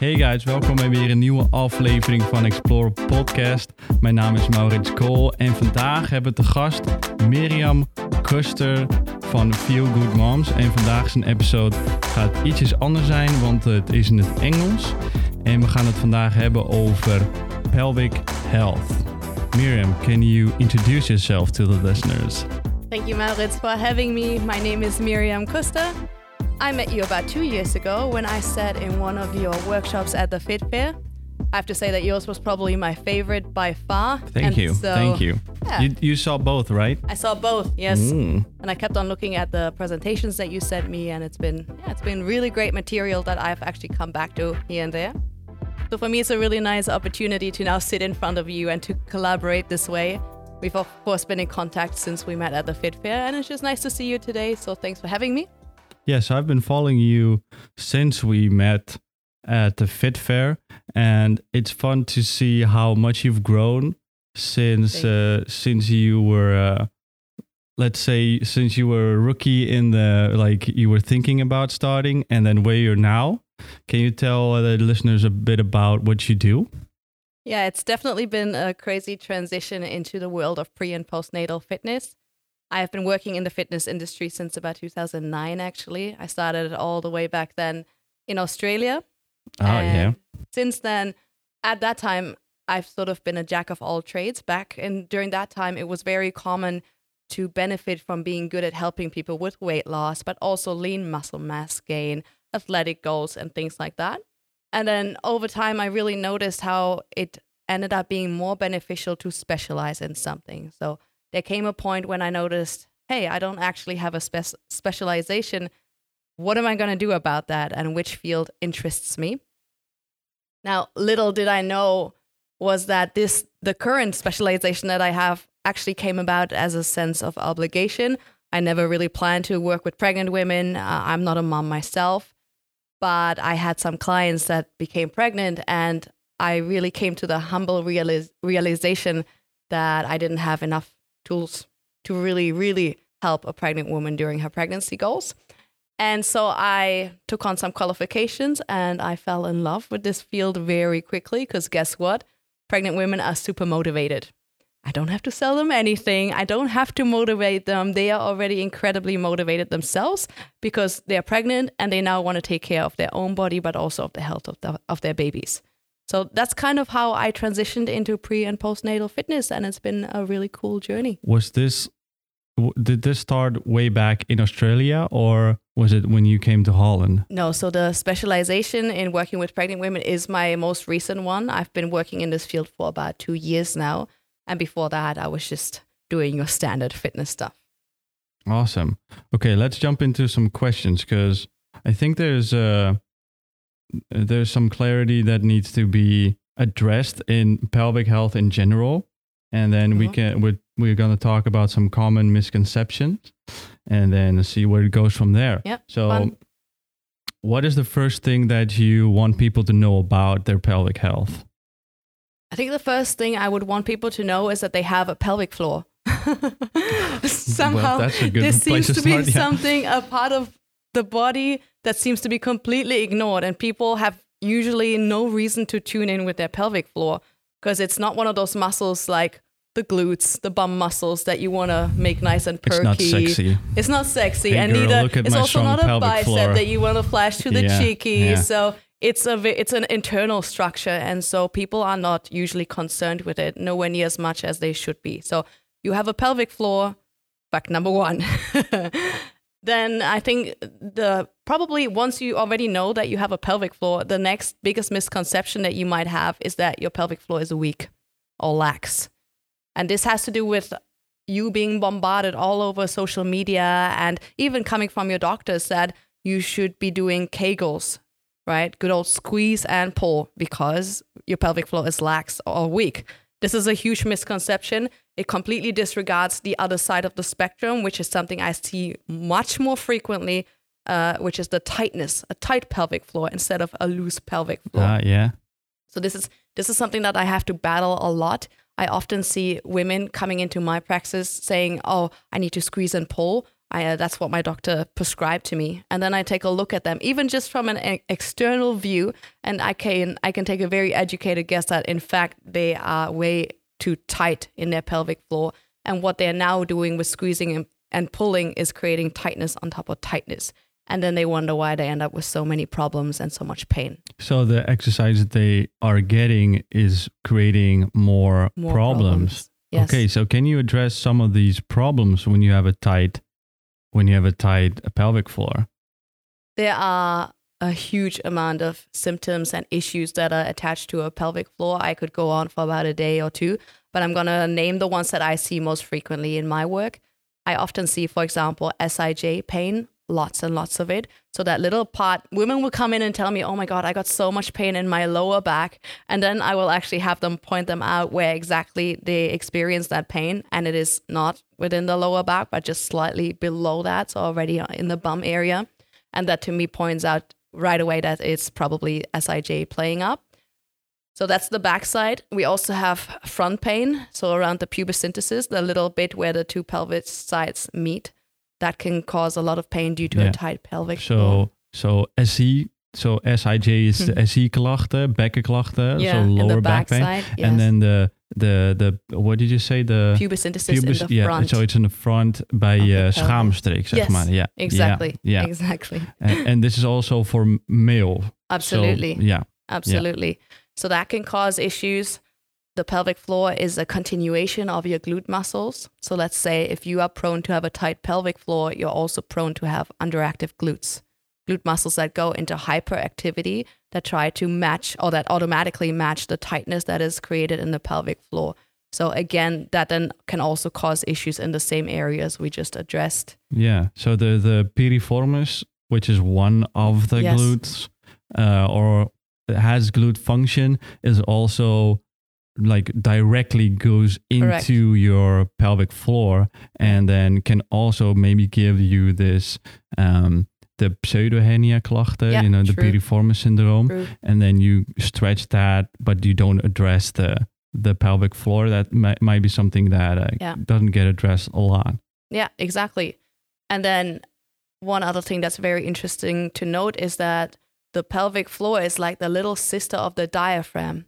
Hey guys, welkom bij weer een nieuwe aflevering van Explore Podcast. Mijn naam is Maurits Kool en vandaag hebben we te gast Mirjam Kuster van Feel Good Moms. En vandaag zijn episode gaat ietsjes anders zijn, want het is in het Engels. En we gaan het vandaag hebben over pelvic health. Miriam, can you introduce yourself to the listeners? Thank you, Maurits, for having me. My name is Miriam Kuster. I met you about two years ago when I sat in one of your workshops at the Fit Fair. I have to say that yours was probably my favorite by far. Thank and you. so- Thank you. Yeah. you. You saw both, right? I saw both, yes. Mm. And I kept on looking at the presentations that you sent me, and it's been yeah, it's been really great material that I've actually come back to here and there. So for me, it's a really nice opportunity to now sit in front of you and to collaborate this way. We've of course been in contact since we met at the Fit Fair, and it's just nice to see you today. So thanks for having me. Yes, I've been following you since we met at the Fit Fair, and it's fun to see how much you've grown since uh, since you were, uh, let's say, since you were a rookie in the like you were thinking about starting, and then where you're now. Can you tell the listeners a bit about what you do? Yeah, it's definitely been a crazy transition into the world of pre and postnatal fitness. I have been working in the fitness industry since about 2009, actually. I started all the way back then in Australia. Oh yeah, Since then, at that time, I've sort of been a jack of all trades. Back and during that time, it was very common to benefit from being good at helping people with weight loss, but also lean muscle mass gain, athletic goals, and things like that. And then over time, I really noticed how it ended up being more beneficial to specialize in something. So there came a point when I noticed, hey, I don't actually have a spec- specialization. What am I going to do about that? And which field interests me? Now, little did I know was that this the current specialization that I have actually came about as a sense of obligation. I never really planned to work with pregnant women. Uh, I'm not a mom myself, but I had some clients that became pregnant, and I really came to the humble realization that I didn't have enough tools to really, really help a pregnant woman during her pregnancy goals. And so I took on some qualifications and I fell in love with this field very quickly because guess what? Pregnant women are super motivated. I don't have to sell them anything. I don't have to motivate them. They are already incredibly motivated themselves because they're pregnant and they now want to take care of their own body, but also of the health of, the, of their babies. So that's kind of how I transitioned into pre and postnatal fitness, and it's been a really cool journey. was this w- did this start way back in Australia, or was it when you came to Holland? No, so the specialization in working with pregnant women is my most recent one. I've been working in this field for about two years now. And before that, I was just doing your standard fitness stuff. Awesome. Okay, let's jump into some questions because I think there's uh there's some clarity that needs to be addressed in pelvic health in general, and then we Mhm. can we're, we're gonna talk about some common misconceptions, and then see where it goes from there. Yep, So, fun. what is the first thing that you want people to know about their pelvic health? I think the first thing I would want people to know is that they have a pelvic floor. Somehow, that's a good there place seems to to, be yeah. something, a part of the body that seems to be completely ignored. And people have usually no reason to tune in with their pelvic floor because it's not one of those muscles like the glutes, the bum muscles that you want to make nice and perky. It's not sexy. It's not sexy, Hey and girl, neither it's also not a bicep floor. that you want to flash to the Yeah, cheeky. yeah. So it's a it's an internal structure, and so people are not usually concerned with it, nowhere near as much as they should be. So you have a pelvic floor, fact number one. then I think the probably once you already know that you have a pelvic floor, the next biggest misconception that you might have is that your pelvic floor is weak or lax. And this has to do with you being bombarded all over social media and even coming from your doctors that you should be doing Kegels, right? Good old squeeze and pull because your pelvic floor is lax or weak. This is a huge misconception. It completely disregards the other side of the spectrum, which is something I see much more frequently, uh, which is the tightness, a tight pelvic floor instead of a loose pelvic floor. Ah, yeah. So this is this is something that I have to battle a lot. I often see women coming into my practice saying, "Oh, I need to squeeze and pull." I, uh, that's what my doctor prescribed to me and then i take a look at them even just from an e- external view and i can i can take a very educated guess that in fact they are way too tight in their pelvic floor and what they're now doing with squeezing and, and pulling is creating tightness on top of tightness and then they wonder why they end up with so many problems and so much pain So the exercise that they are getting is creating more, more problems. Yes. Okay, so can you address some of these problems when you have a tight when you have a tight pelvic floor? there are a huge amount of symptoms and issues that are attached to a pelvic floor. I could go on for about a day or two, but I'm going to name the ones that I see most frequently in my work. I often see, for example, SIJ pain, lots and lots of it. So that little part, women will come in and tell me, oh my God, I got so much pain in my lower back. And then I will actually have them point them out where exactly they experience that pain. And it is not within the lower back, but just slightly below that. So already in the bum area. And that to me points out right away that it's probably SIJ playing up. So that's the backside. We also have front pain, so around the pubis symphysis, the little bit where the two pelvic sides meet. That can cause a lot of pain due to Yeah. a tight pelvic. So so SI so SIJ is the SI klachten, bekkenklachten, Hmm. Yeah, so lower back pain. backside, yes. And then the the the what did you say the pubis symphysis in the yeah, front. so it's in the front by Of the je pelvis. schaamstreek, zeg Yes, maar. Yeah, exactly. Yeah, yeah. Exactly. and, and this is also for male. Absolutely. So, yeah. Absolutely. So that can cause issues. The pelvic floor is a continuation of your glute muscles. So let's say if you are prone to have a tight pelvic floor, you're also prone to have underactive glutes. Glute muscles that go into hyperactivity that try to match or that automatically match the tightness that is created in the pelvic floor. So again, that then can also cause issues in the same areas we just addressed. Yeah. So the the piriformis, which is one of the Yes. glutes, uh, or has glute function, is also like directly goes Correct. into your pelvic floor, and then can also maybe give you this um, the pseudohernia klachten, Yeah, you know, the true. piriformis syndrome, True. and then you stretch that, but you don't address the the pelvic floor. That might, might be something that uh, Yeah. doesn't get addressed a lot. Yeah, exactly. And then one other thing that's very interesting to note is that the pelvic floor is like the little sister of the diaphragm.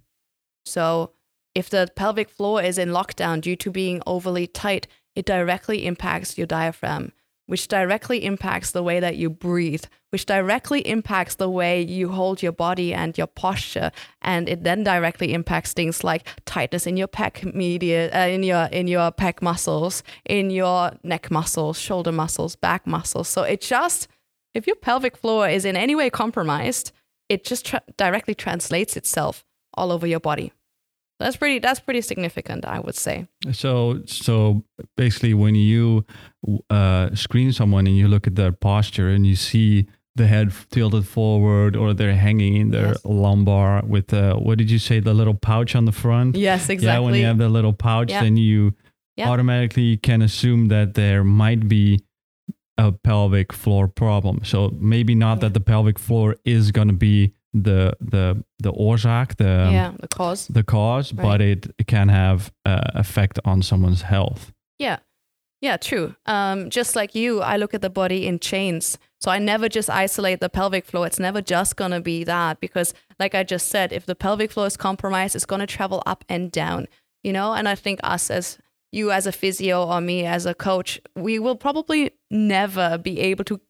So if the pelvic floor is in lockdown due to being overly tight, it directly impacts your diaphragm, which directly impacts the way that you breathe, which directly impacts the way you hold your body and your posture, and it then directly impacts things like tightness in your pec media, uh, in your in your pec muscles, in your neck muscles, shoulder muscles, back muscles. So it just if your pelvic floor is in any way compromised, it just tra- directly translates itself all over your body. That's pretty. That's pretty significant, I would say. So, so basically, when you uh, screen someone and you look at their posture and you see the head tilted forward or they're hanging in their Yes. lumbar with the what did you say the little pouch on the front? Yes, exactly. Yeah, when you have the little pouch, Yeah. then you Yeah. automatically can assume that there might be a pelvic floor problem. So maybe not Yeah. that the pelvic floor is going to be the the the oorzaak, the yeah, the cause. the cause, Right. but it can have uh, effect on someone's health. Yeah. Yeah, true. Um, just like you, I look at the body in chains. So I never just isolate the pelvic floor. It's never just going to be that because, like I just said, if the pelvic floor is compromised, it's going to travel up and down, you know? And I think us as you as a physio or me as a coach, we will probably never be able to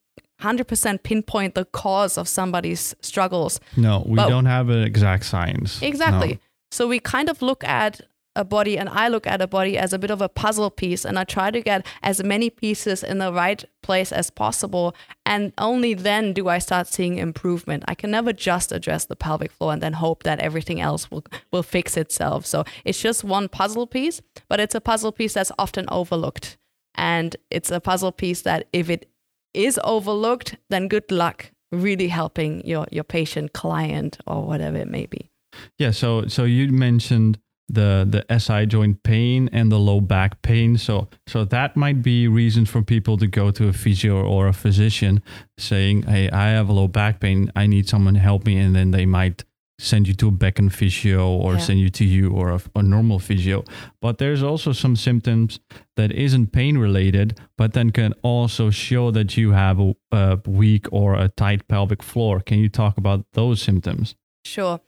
100% pinpoint the cause of somebody's struggles. No, we But- don't have an exact science. Exactly. No. So we kind of look at a body, and I look at a body as a bit of a puzzle piece, and I try to get as many pieces in the right place as possible. And only then do I start seeing improvement. I can never just address the pelvic floor and then hope that everything else will, will fix itself. So it's just one puzzle piece, but it's a puzzle piece that's often overlooked. And it's a puzzle piece that if it is overlooked, then good luck really helping your, your patient, client, or whatever it may be. Yeah, so so you mentioned the the SI joint pain and the low back pain. So so that might be reasons for people to go to a physio or a physician saying, "Hey, I have a low back pain. I need someone to help me." And then they might send you to a back and physio or Yeah. send you to you or a, a normal physio. But there's also some symptoms that isn't pain related, but then can also show that you have a, a weak or a tight pelvic floor. Can you talk about those symptoms? Sure.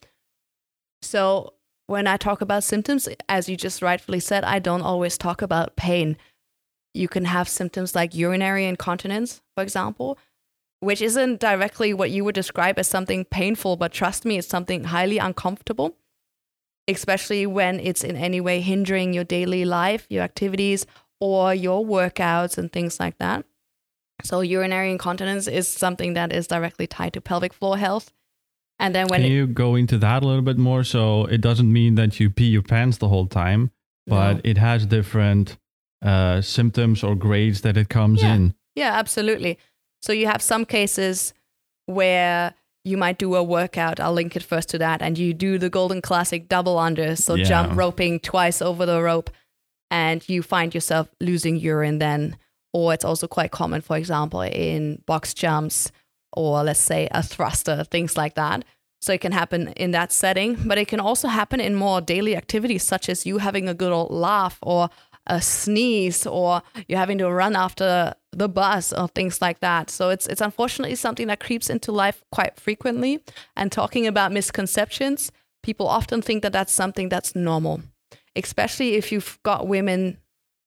So when I talk about symptoms, as you just rightfully said, I don't always talk about pain. You can have symptoms like urinary incontinence, for example, which isn't directly what you would describe as something painful, but trust me, it's something highly uncomfortable, especially when it's in any way hindering your daily life, your activities, or your workouts and things like that. So, urinary incontinence is something that is directly tied to pelvic floor health. And then when Can it- you go into that a little bit more? So it doesn't mean that you pee your pants the whole time, but No. it has different uh, symptoms or grades that it comes Yeah. in. Yeah, absolutely. So you have some cases where you might do a workout. I'll link it first to that. And you do the golden classic double under. So Yeah. jump roping twice over the rope and you find yourself losing urine then. Or it's also quite common, for example, in box jumps or let's say a thruster, things like that. So it can happen in that setting, but it can also happen in more daily activities, such as you having a good old laugh or a sneeze or you're having to run after the bus or things like that. So it's it's unfortunately something that creeps into life quite frequently. And talking about misconceptions, people often think that that's something that's normal, especially if you've got women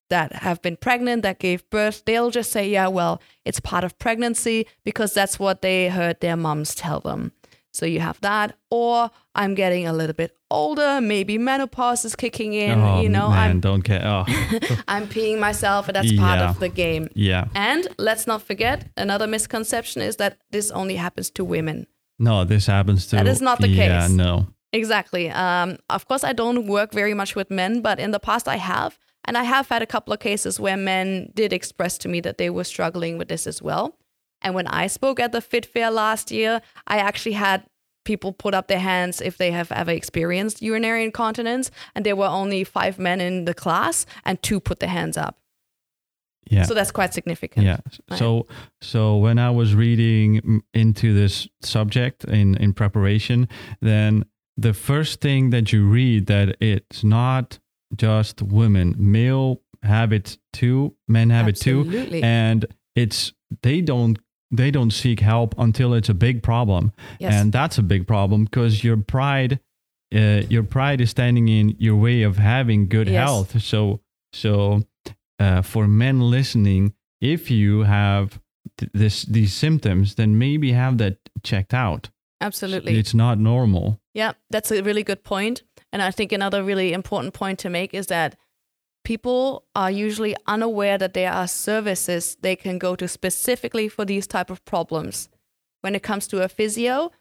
that have been pregnant that gave birth. They'll just say, "Yeah, well, it's part of pregnancy because that's what they heard their moms tell them." So you have that, or I'm getting a little bit older. Maybe menopause is kicking in. oh, you know, man, I'm don't care. Oh, I'm peeing myself, and that's part Yeah. of the game. yeah. And let's not forget another misconception is that this only happens to women. No, this happens to. That is not the yeah, case. no. Exactly. Um, of course, I don't work very much with men, but in the past I have. And I have had a couple of cases where men did express to me that they were struggling with this as well. And when I spoke at the Fit Fair last year, I actually had people put up their hands if they have ever experienced urinary incontinence. And there were only five men in the class, and two put their hands up. Yeah. So that's quite significant. Yeah. Right. So so when I was reading into this subject in in preparation, then the first thing that you read that it's not just women, male have it too, men have it too, Absolutely. and it's they don't they don't seek help until it's a big problem, Yes. and that's a big problem because your pride. Uh, your pride is standing in your way of having good Yes. health. So, so uh, for men listening, if you have th- this these symptoms, then maybe have that checked out. Absolutely. It's not normal. Yeah, that's a really good. And I think another really important point to make is that people are usually unaware that there are services they can go to specifically for these type of problems. When it comes to a physio,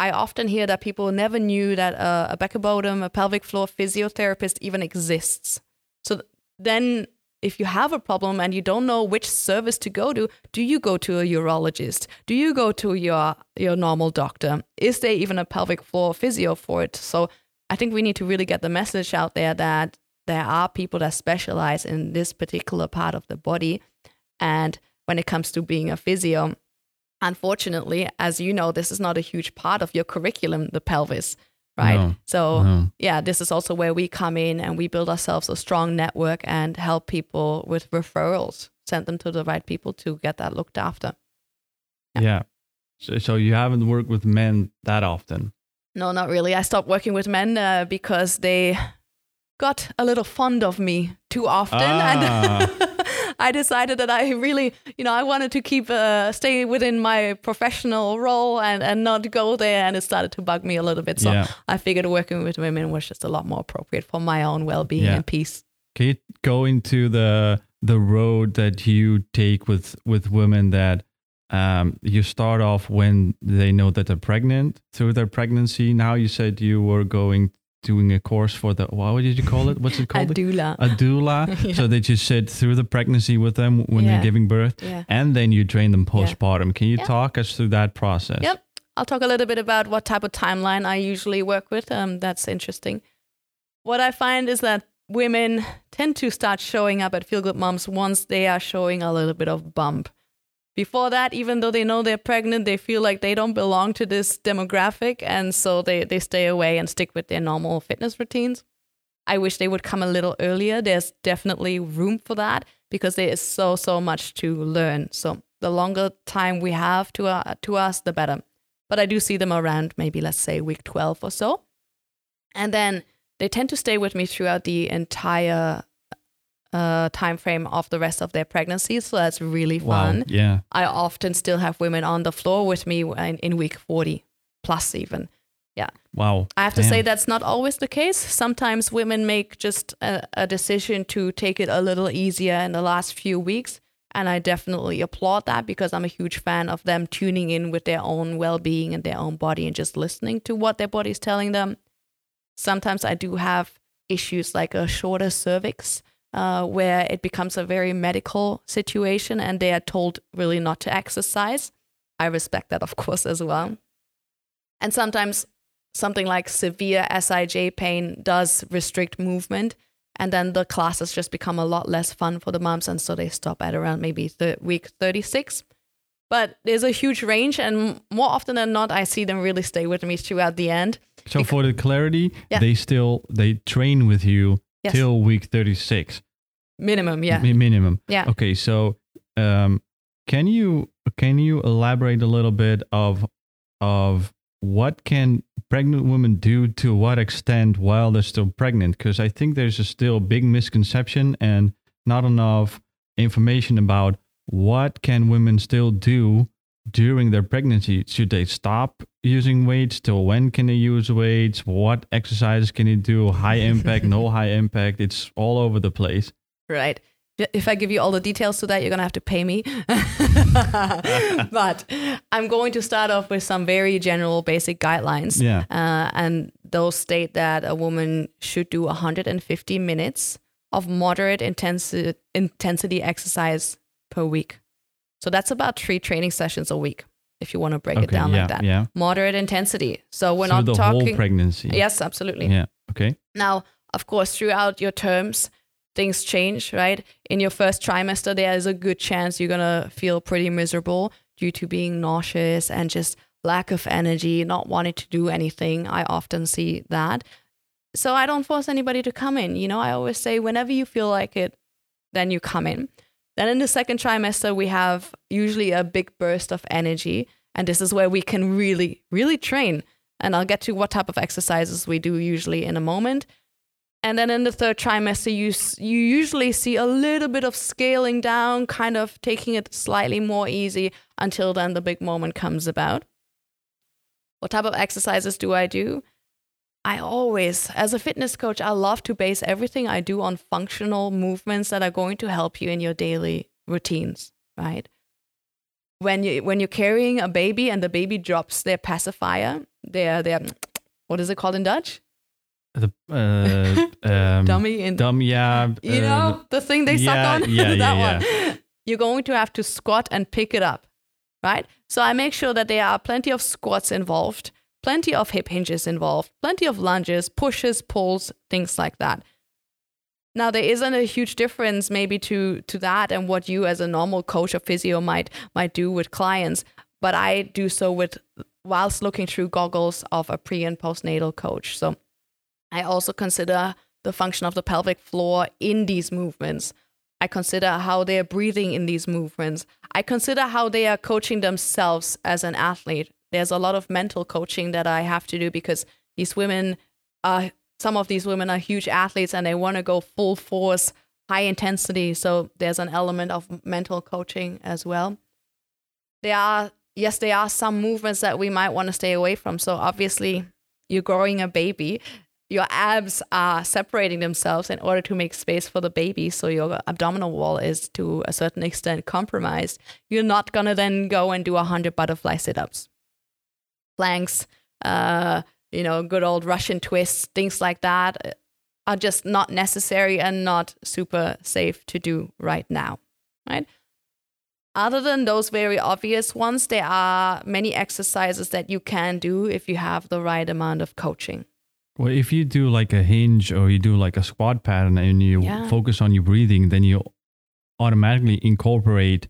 I often hear that people never knew that a, a back bottom, a pelvic floor physiotherapist even exists. So then if you have a problem and you don't know which service to go to, do you go to a urologist? Do you go to your your normal doctor? Is there even a pelvic floor physio for it? So I think we need to really get the message out there that there are people that specialize in this particular part of the body. And when it comes to being a physio, unfortunately, as you know, this is not a huge part of your curriculum, the pelvis, right? No, so no. yeah, this is also where we come in and we build ourselves a strong network and help people with referrals, send them to the right people to get that looked after. Yeah. Yeah. So, so you haven't worked with men that often. No, not really. I stopped working with men uh, because they got a little fond of me too often, and I decided that I really, you know, I wanted to keep uh, stay within my professional role and and not go there, and it started to bug me a little bit. So Yeah. I figured working with women was just a lot more appropriate for my own well being Yeah. and peace. Can you go into the the road that you take with with women that um, you start off when they know that they're pregnant through their pregnancy? Now you said you were going doing a course for the what did you call it? What's it A called? doula. a doula. Yeah. So that you sit through the pregnancy with them when Yeah. they're giving birth, yeah. and then you train them postpartum. Can you talk us through that process? Yep. I'll talk a little bit about what type of timeline I usually work with. Um, that's interesting. What I find is that women tend to start showing up at Feel Good Moms once they are showing a little bit of bump. Before that, even though they know they're pregnant, they feel like they don't belong to this demographic. And so they, they stay away and stick with their normal fitness routines. I wish they would come a little earlier. There's definitely room for that because there is so, so much to learn. So the longer time we have to, uh, to us, the better. But I do see them around maybe, let's say, week 12 or so. And then they tend to stay with me throughout the entire uh, time frame of the rest of their pregnancy. So that's really fun. Wow. Yeah. I often still have women on the floor with me in, in week 40 plus even. Yeah. Wow. I have to say that's not always the case. Sometimes women make just a, a decision to take it a little easier in the last few weeks. And I definitely applaud that because I'm a huge fan of them tuning in with their own well being and their own body and just listening to what their body is telling them. Sometimes I do have issues like a shorter cervix uh, where it becomes a very medical situation and they are told really not to exercise. I respect that, of course, as well. And sometimes something like severe SIJ pain does restrict movement. And then the classes just become a lot less fun for the moms. And so they stop at around maybe th- week 36. But there's a huge range. And more often than not, I see them really stay with me throughout the end. So for the clarity, Yeah. they still they train with you Yes. till week 36 Minimum, yeah. mi- minimum. Yeah. Okay, so um, can you can you elaborate a little bit of of what can pregnant women do to what extent while they're still pregnant? Because I think there's a still big misconception and not enough information about what can women still do during their pregnancy. Should they stop using weights? Till when can they use weights? What exercises can they do? High impact, no high impact. It's all over the place. Right. If I give you all the details to that, you're going to have to pay me. but I'm going to start off with some very general basic guidelines. Yeah. Uh, and those state that a woman should do 150 minutes of moderate intensi- intensity exercise per week. So that's about three training sessions a week, if you want to break it down yeah, like that. yeah. Moderate intensity. So we're Through not the talking. whole pregnancy. yes, absolutely. Yeah. Okay. Now, of course, throughout your terms, things change, right? In your first trimester, there is a good chance you're going to feel pretty miserable due to being nauseous and just lack of energy, not wanting to do anything. I often see that. So I don't force anybody to come in. You know, I always say whenever you feel like it, then you come in. Then in the second trimester, we have usually a big burst of energy. And this is where we can really, really train. And I'll get to what type of exercises we do usually in a moment. And then in the third trimester, you, you usually see a little bit of scaling down, kind of taking it slightly more easy until then the big moment comes about. What type of exercises do I do? I always, as a fitness coach, I love to base everything I do on functional movements that are going to help you in your daily routines, right? When you when you're carrying a baby and the baby drops their pacifier, their their what is it called in Dutch? The uh, um, Dummy in dummy, Yeah. you uh, know the thing they yeah, suck on yeah, that yeah, one you're going to have to squat and pick it up right so i make sure that there are plenty of squats involved plenty of hip hinges involved plenty of lunges pushes pulls things like that now there isn't a huge difference maybe to to that and what you as a normal coach or physio might might do with clients but i do so with whilst looking through goggles of a pre and postnatal coach so I also consider the function of the pelvic floor in these movements. I consider how they are breathing in these movements. I consider how they are coaching themselves as an athlete. There's a lot of mental coaching that I have to do because these women are, some of these women are huge athletes and they want to go full force, high intensity. So there's an element of mental coaching as well. There are, yes, there are some movements that we might want to stay away from. So obviously, you're growing a baby your abs are separating themselves in order to make space for the baby so your abdominal wall is to a certain extent compromised you're not going to then go and do 100 butterfly sit-ups planks uh, you know good old russian twists things like that uh, are just not necessary and not super safe to do right now right other than those very obvious ones there are many exercises that you can do if you have the right amount of coaching Well, if you do like a hinge or you do like a squat pattern and you Yeah. focus on your breathing, then you automatically incorporate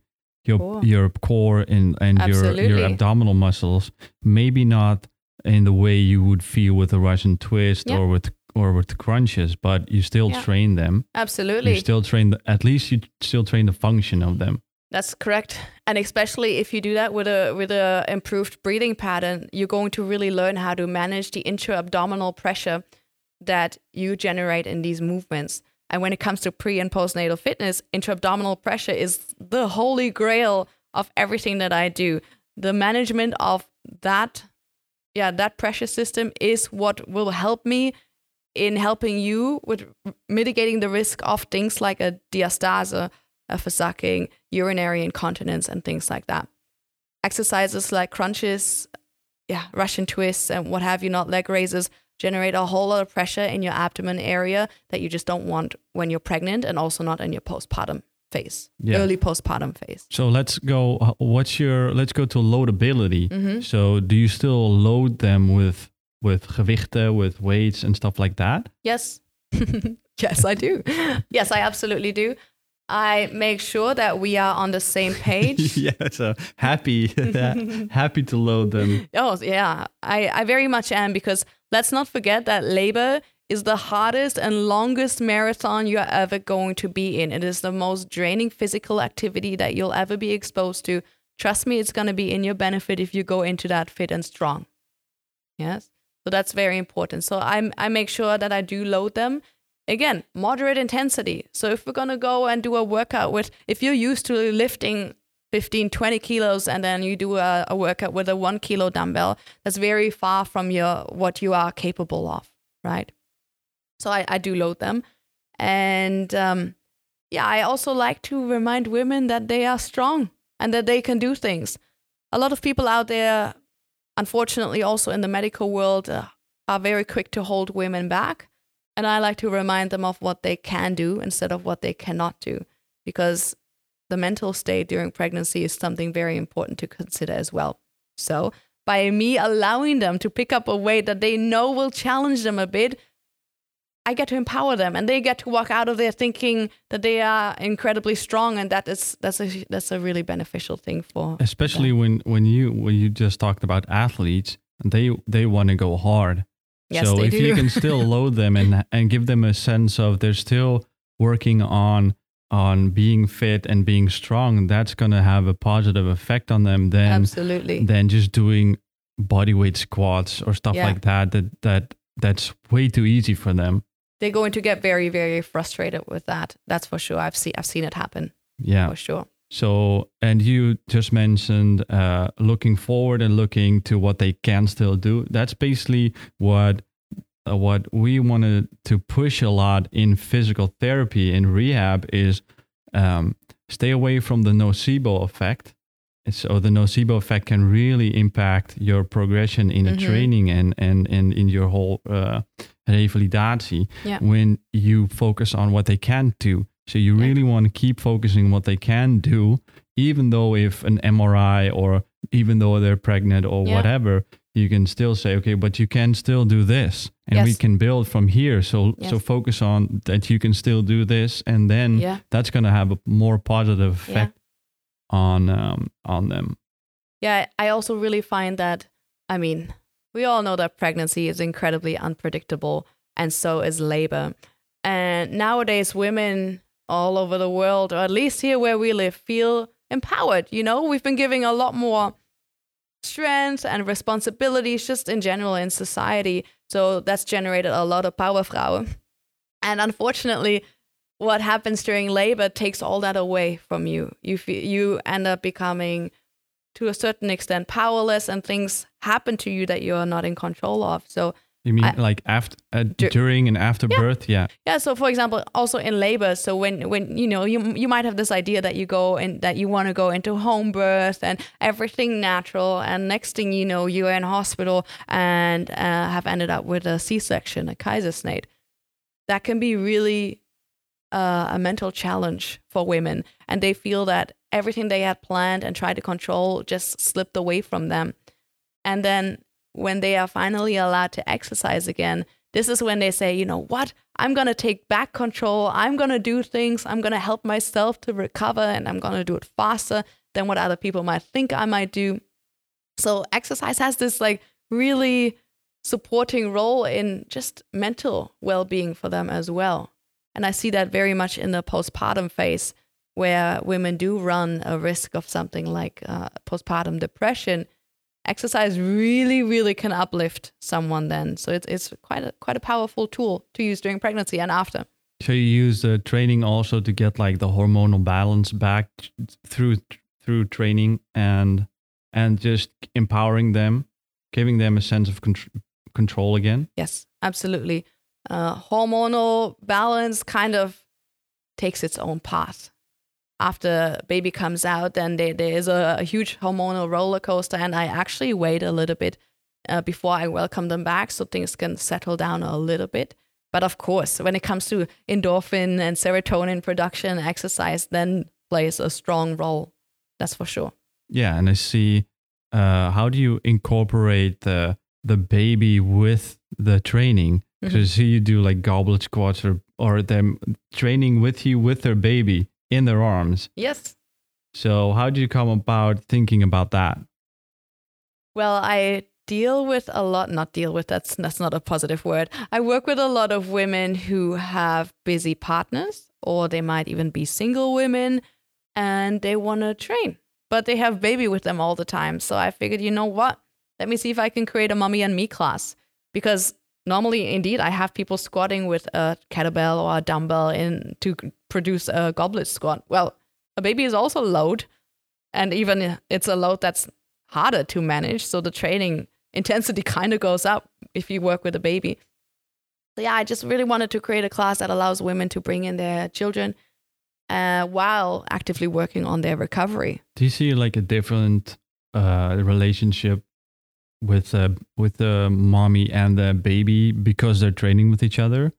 your Cool. your core and and your your abdominal muscles. Maybe not in the way you would feel with a Russian twist Yeah. or with or with crunches, but you still Yeah. train them. Absolutely. You still train the, at least you still train the function of them. That's correct. And especially if you do that with a with a improved breathing pattern, you're going to really learn how to manage the intra-abdominal pressure that you generate in these movements. And when it comes to pre and postnatal fitness, intra-abdominal pressure is the holy grail of everything that I do. The management of that yeah, that pressure system is what will help me in helping you with mitigating the risk of things like a diastase, a verzakking, urinary incontinence, and things like that. Exercises like crunches, yeah, Russian twists, and what have you not, leg raises, generate a whole lot of pressure in your abdomen area that you just don't want when you're pregnant and also not in your postpartum phase, Yeah. early postpartum phase. So let's go. uh, What's your? Let's go to loadability. Mhm. So do you still load them with with gewichten, with weights and stuff like that? Yes. yes, I do. Yes, I absolutely do. I make sure that we are on the same page. yeah. So happy, happy to load them. Oh, yeah. I, I very much am because let's not forget that labor is the hardest and longest marathon you're ever going to be in. It is the most draining physical activity that you'll ever be exposed to. Trust me, it's going to be in your benefit if you go into that fit and strong. Yes. So that's very important. So I I make sure that I do load them. Again, moderate intensity. So if we're going to go and do a workout with if you're used to lifting 15, 20 kilos and then you do a, a workout with a 1 kilo dumbbell, that's very far from your what you are capable of, right? So I, I do load them. And um, yeah, I also like to remind women that they are strong and that they can do things. A lot of people out there unfortunately also in the medical world uh, are very quick to hold women back and i like to remind them of what they can do instead of what they cannot do because the mental state during pregnancy is something very important to consider as well so by me allowing them to pick up a weight that they know will challenge them a bit I get to empower them, and they get to walk out of there thinking that they are incredibly strong, and that is that's a that's a really beneficial thing for Especially when when you when you just talked about athletes, they they want to go hard. Yes, so if you can still load them and and give them a sense of they're still working on on being fit and being strong, that's going to have a positive effect on them than absolutely. than just doing body weight squats or stuff Yeah. like that. That that that's way too easy for them. they're going to get very very frustrated with that that's for sure i've seen i've seen it happen Yeah. for sure So, and you just mentioned uh, looking forward and looking to what they can still do. That's basically what uh, what we wanted to push a lot in physical therapy in rehab is um, stay away from the nocebo effect. So the nocebo effect can really impact your progression in the Mhm. training and and and in your whole uh, revalidatie Yeah. when you focus on what they can do. So you Yeah. really want to keep focusing on what they can do, even though if an MRI or even though they're pregnant or Yeah. whatever, you can still say, okay, but you can still do this, and we can build from here. So so focus on that you can still do this, and then yeah that's going to have a more positive effect on um, on them. yeah i also really find that i mean we all know that pregnancy is incredibly unpredictable and so is labor and nowadays women all over the world or at least here where we live feel empowered you know? We've been giving a lot more strength and responsibilities just in general in society so that's generated a lot of power Frauen. and unfortunately what happens during labor takes all that away from you. You you end up becoming to a certain extent powerless and things happen to you that you're not in control of. So You mean I- like after, uh, Dur- during and after Yeah. birth? Yeah. yeah so for example also in labor so when when you know you you might have this idea that you go and that you want to go into home birth and everything natural and next thing you know you're in hospital and uh, have ended up with a c-section a keizersnede that can be really uh, a mental challenge for women and they feel that everything they had planned and tried to control just slipped away from them and then when they are finally allowed to exercise again, this is when they say, you know what? I'm going to take back control. I'm going to do things. I'm going to help myself to recover and I'm going to do it faster than what other people might think I might do. So exercise has this like really supporting role in just mental well-being for them as well. And I see that very much in the postpartum phase where women do run a risk of something like uh, postpartum depression. Exercise really, really can uplift someone then. So it's, it's quite a, quite a powerful tool to use during pregnancy and after. So you use the training also to get like the hormonal balance back through through training and and just empowering them, giving them a sense of con- control again. Yes, absolutely. Uh, hormonal balance kind of takes its own path. After baby comes out, then there, there is a, a huge hormonal roller coaster, and I actually wait a little bit uh, before I welcome them back so things can settle down a little bit. But of course, when it comes to endorphin and serotonin production, exercise then plays a strong role. That's for sure. Yeah, and I see. Uh, how do you incorporate the the baby with the training? Because mm-hmm. you do like goblet squats or or them training with you with their baby in their arms. Yes. So how did you come about thinking about that? Well, I deal with a lot not deal with that's that's not a positive word i work with a lot of women who have busy partners or they might even be single women and they want to train but they have baby with them all the time so i figured you know what let me see if i can create a mommy and me class because normally indeed i have people squatting with a kettlebell or a dumbbell in to produce a goblet squat well a baby is also a load and even it's a load that's harder to manage so the training intensity kind of goes up if you work with a baby. So yeah, I just really wanted to create a class that allows women to bring in their children uh, while actively working on their recovery. Do you see like a different uh, relationship with uh, with the mommy and the baby because they're training with each other?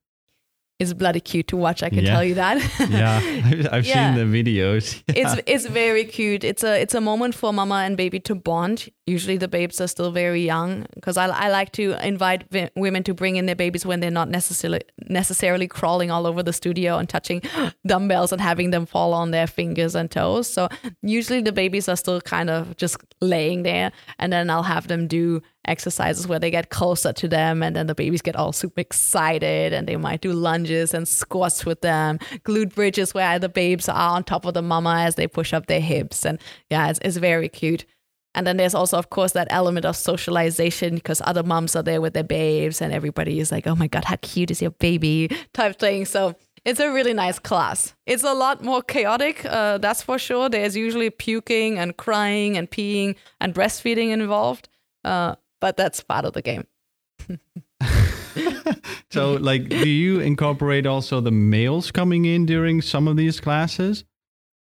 Is bloody cute to watch. I can yeah. tell you that. yeah, I've yeah. seen the videos. Yeah. It's it's very cute. It's a it's a moment for mama and baby to bond. Usually the babes are still very young because I, I like to invite women to bring in their babies when they're not necessarily necessarily crawling all over the studio and touching dumbbells and having them fall on their fingers and toes. So usually the babies are still kind of just laying there, and then I'll have them do exercises where they get closer to them and then the babies get all super excited and they might do lunges and squats with them glute bridges where the babes are on top of the mama as they push up their hips and yeah it's, it's very cute and then there's also of course that element of socialization because other moms are there with their babes and everybody is like oh my god how cute is your baby type thing so it's a really nice class. It's a lot more chaotic, uh, that's for sure. There's usually puking and crying and peeing and breastfeeding involved. Uh, but that's part of the game. so, like, do you incorporate also the males coming in during some of these classes?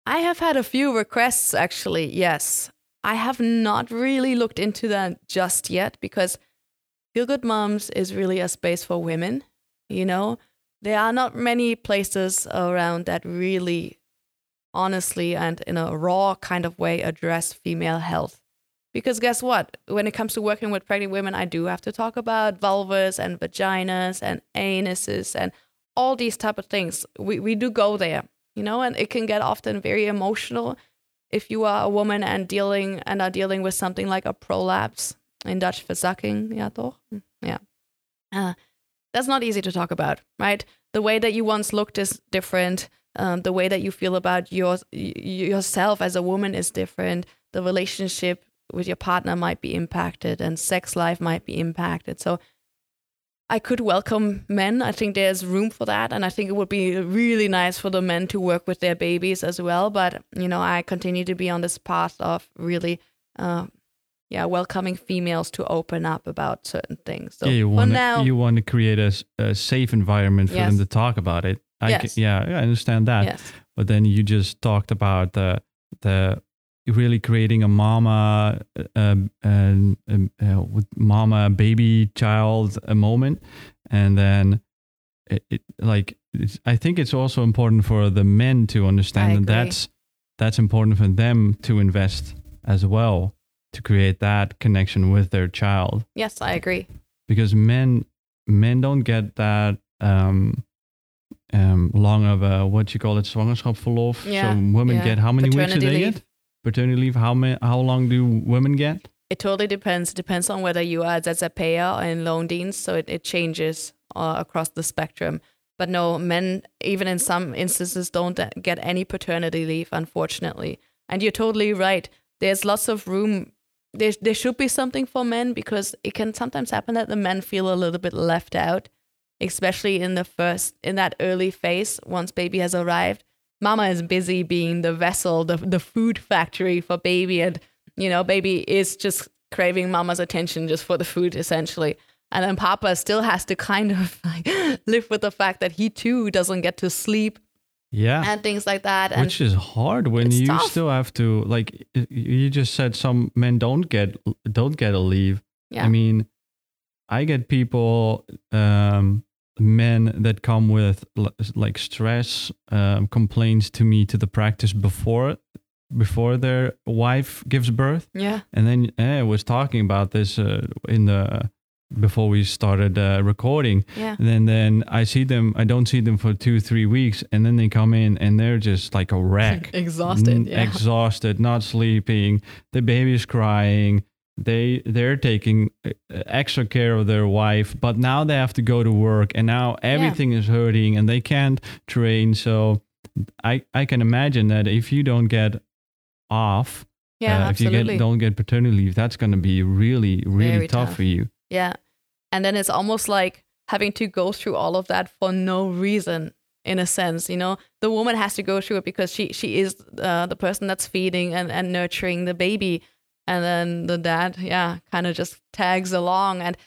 I have had a few requests actually, yes. I have not really looked into that just yet because Feel Good Moms is really a space for women. You know, there are not many places around that really honestly and in a raw kind of way address female health. Because guess what? When it comes to working with pregnant women, I do have to talk about vulvas and vaginas and anuses and all these type of things. We we do go there, you know, and it can get often very emotional if you are a woman and dealing and are dealing with something like a prolapse in Dutch verzakking, ja toch? Yeah. Uh, that's not easy to talk about, right? The way that you once looked is different. Um, the way that you feel about your yourself as a woman is different. The relationship with your partner might be impacted and sex life might be impacted. So I could welcome men. I think there's room for that. And I think it would be really nice for the men to work with their babies as well. But, you know, I continue to be on this path of really, uh, yeah, welcoming females to open up about certain things. So yeah, you want now, you want to create a, a safe environment for yes. them to talk about it. I yes. can, yeah, I understand that. Yes. But then you just talked about the the really creating a mama uh, and uh, with mama baby child a moment. And then it, it like i think it's also important for the men to understand that that's that's important for them to invest as well to create that connection with their child. Yes i agree. Because men men don't get that um um long of a what you call it zwangerschapsverlof. Yeah, so women yeah. get how many Paternity weeks do they leave. get paternity leave? How many, how long do women get? It totally depends. It depends on whether you are ZZP'er or in loondienst, so it, it changes uh, across the spectrum. But no, men, even in some instances, don't get any paternity leave, unfortunately. And you're totally right. There's lots of room. There, there should be something for men because it can sometimes happen that the men feel a little bit left out, especially in the first, in that early phase once baby has arrived. Mama is busy being the vessel, the, the food factory for baby. And, you know, baby is just craving mama's attention just for the food, essentially. And then Papa still has to kind of like live with the fact that he too doesn't get to sleep. Yeah. And things like that. Which is hard when you tough. still have to like you just said some men don't get don't get a leave. Yeah. I mean, I get people um men that come with like stress um, complaints to me to the practice before before their wife gives birth. Yeah. And then eh, I was talking about this uh, in the before we started uh, recording. Yeah. And then, then I see them, I don't see them for two, three weeks. And then they come in and they're just like a wreck. exhausted. Yeah. Exhausted, not sleeping. The baby's crying. They they're taking uh, extra care of their wife, but now they have to go to work, and now everything yeah. is hurting, and they can't train. So I I can imagine that if you don't get off, yeah, uh, if you get, don't get paternity leave, that's going to be really really Very tough, tough for you. Yeah. And then it's almost like having to go through all of that for no reason in a sense you know the woman has to go through it because she she is uh, the person that's feeding and, and nurturing the baby and then the dad yeah kind of just tags along and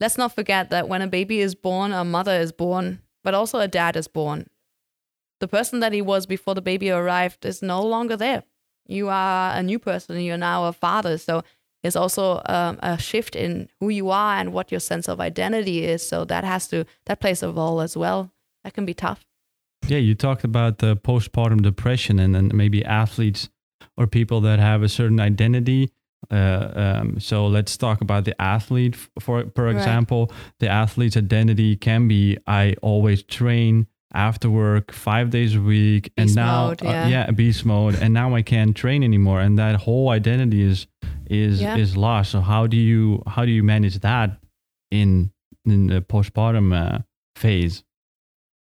let's not forget that when a baby is born a mother is born but also a dad is born the person that he was before the baby arrived is no longer there you are a new person you're now a father so is also um, a shift in who you are and what your sense of identity is. So that has to that plays a role as well. That can be tough. Yeah, you talked about the postpartum depression and then maybe athletes or people that have a certain identity. Uh, um, so let's talk about the athlete. For for example, right. the athlete's identity can be I always train after work five days a week, beast and now mode, yeah. Uh, yeah, beast mode, and now I can't train anymore, and that whole identity is is Yeah. is lost. So how do you how do you manage that in in the postpartum uh, phase?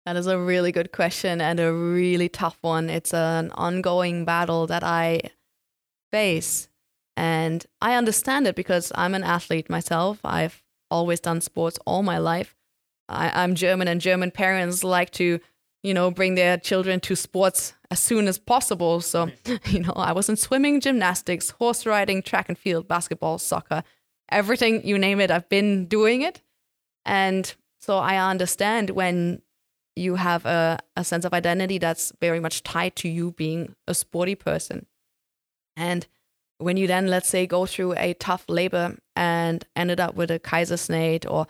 That is a really good question and a really tough one. It's an ongoing battle that I face. And I understand it because I'm an athlete myself. I've always done sports all my life. I, I'm German, and German parents like to, you know, bring their children to sports as soon as possible. So, you know, I was in swimming, gymnastics, horse riding, track and field, basketball, soccer, everything you name it, I've been doing it. And so I understand when you have a, a sense of identity that's very much tied to you being a sporty person. And when you then, let's say, go through a tough labor and ended up with a keizersnede or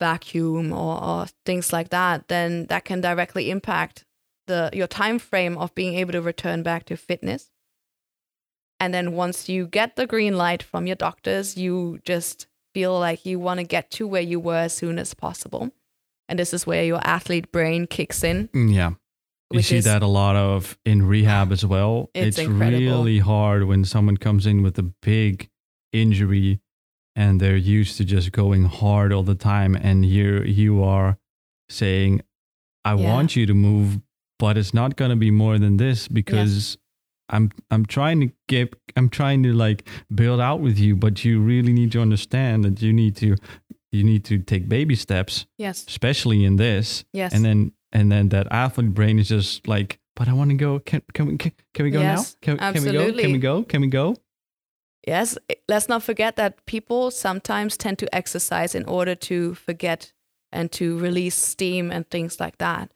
vacuum or, or things like that, then that can directly impact the your time frame of being able to return back to fitness. And then once you get the green light from your doctors, you just feel like you want to get to where you were as soon as possible. And this is where your athlete brain kicks in. Mm, Yeah. You see is- that a lot of in rehab as well. It's incredible. really hard when someone comes in with a big injury and they're used to just going hard all the time and here you are saying I Yeah. want you to move but it's not going to be more than this because I'm I'm trying to get I'm trying to like build out with you but you really need to understand that you need to you need to take baby steps Yes. especially in this Yes. and then and then that athlete brain is just like but i want to go. Can, can we can, can we go Yes, now can, can we go? Can we go? Can we go? Yes, eh, let's not forget that people sometimes tend to exercise in order to forget and to release steam and things like that.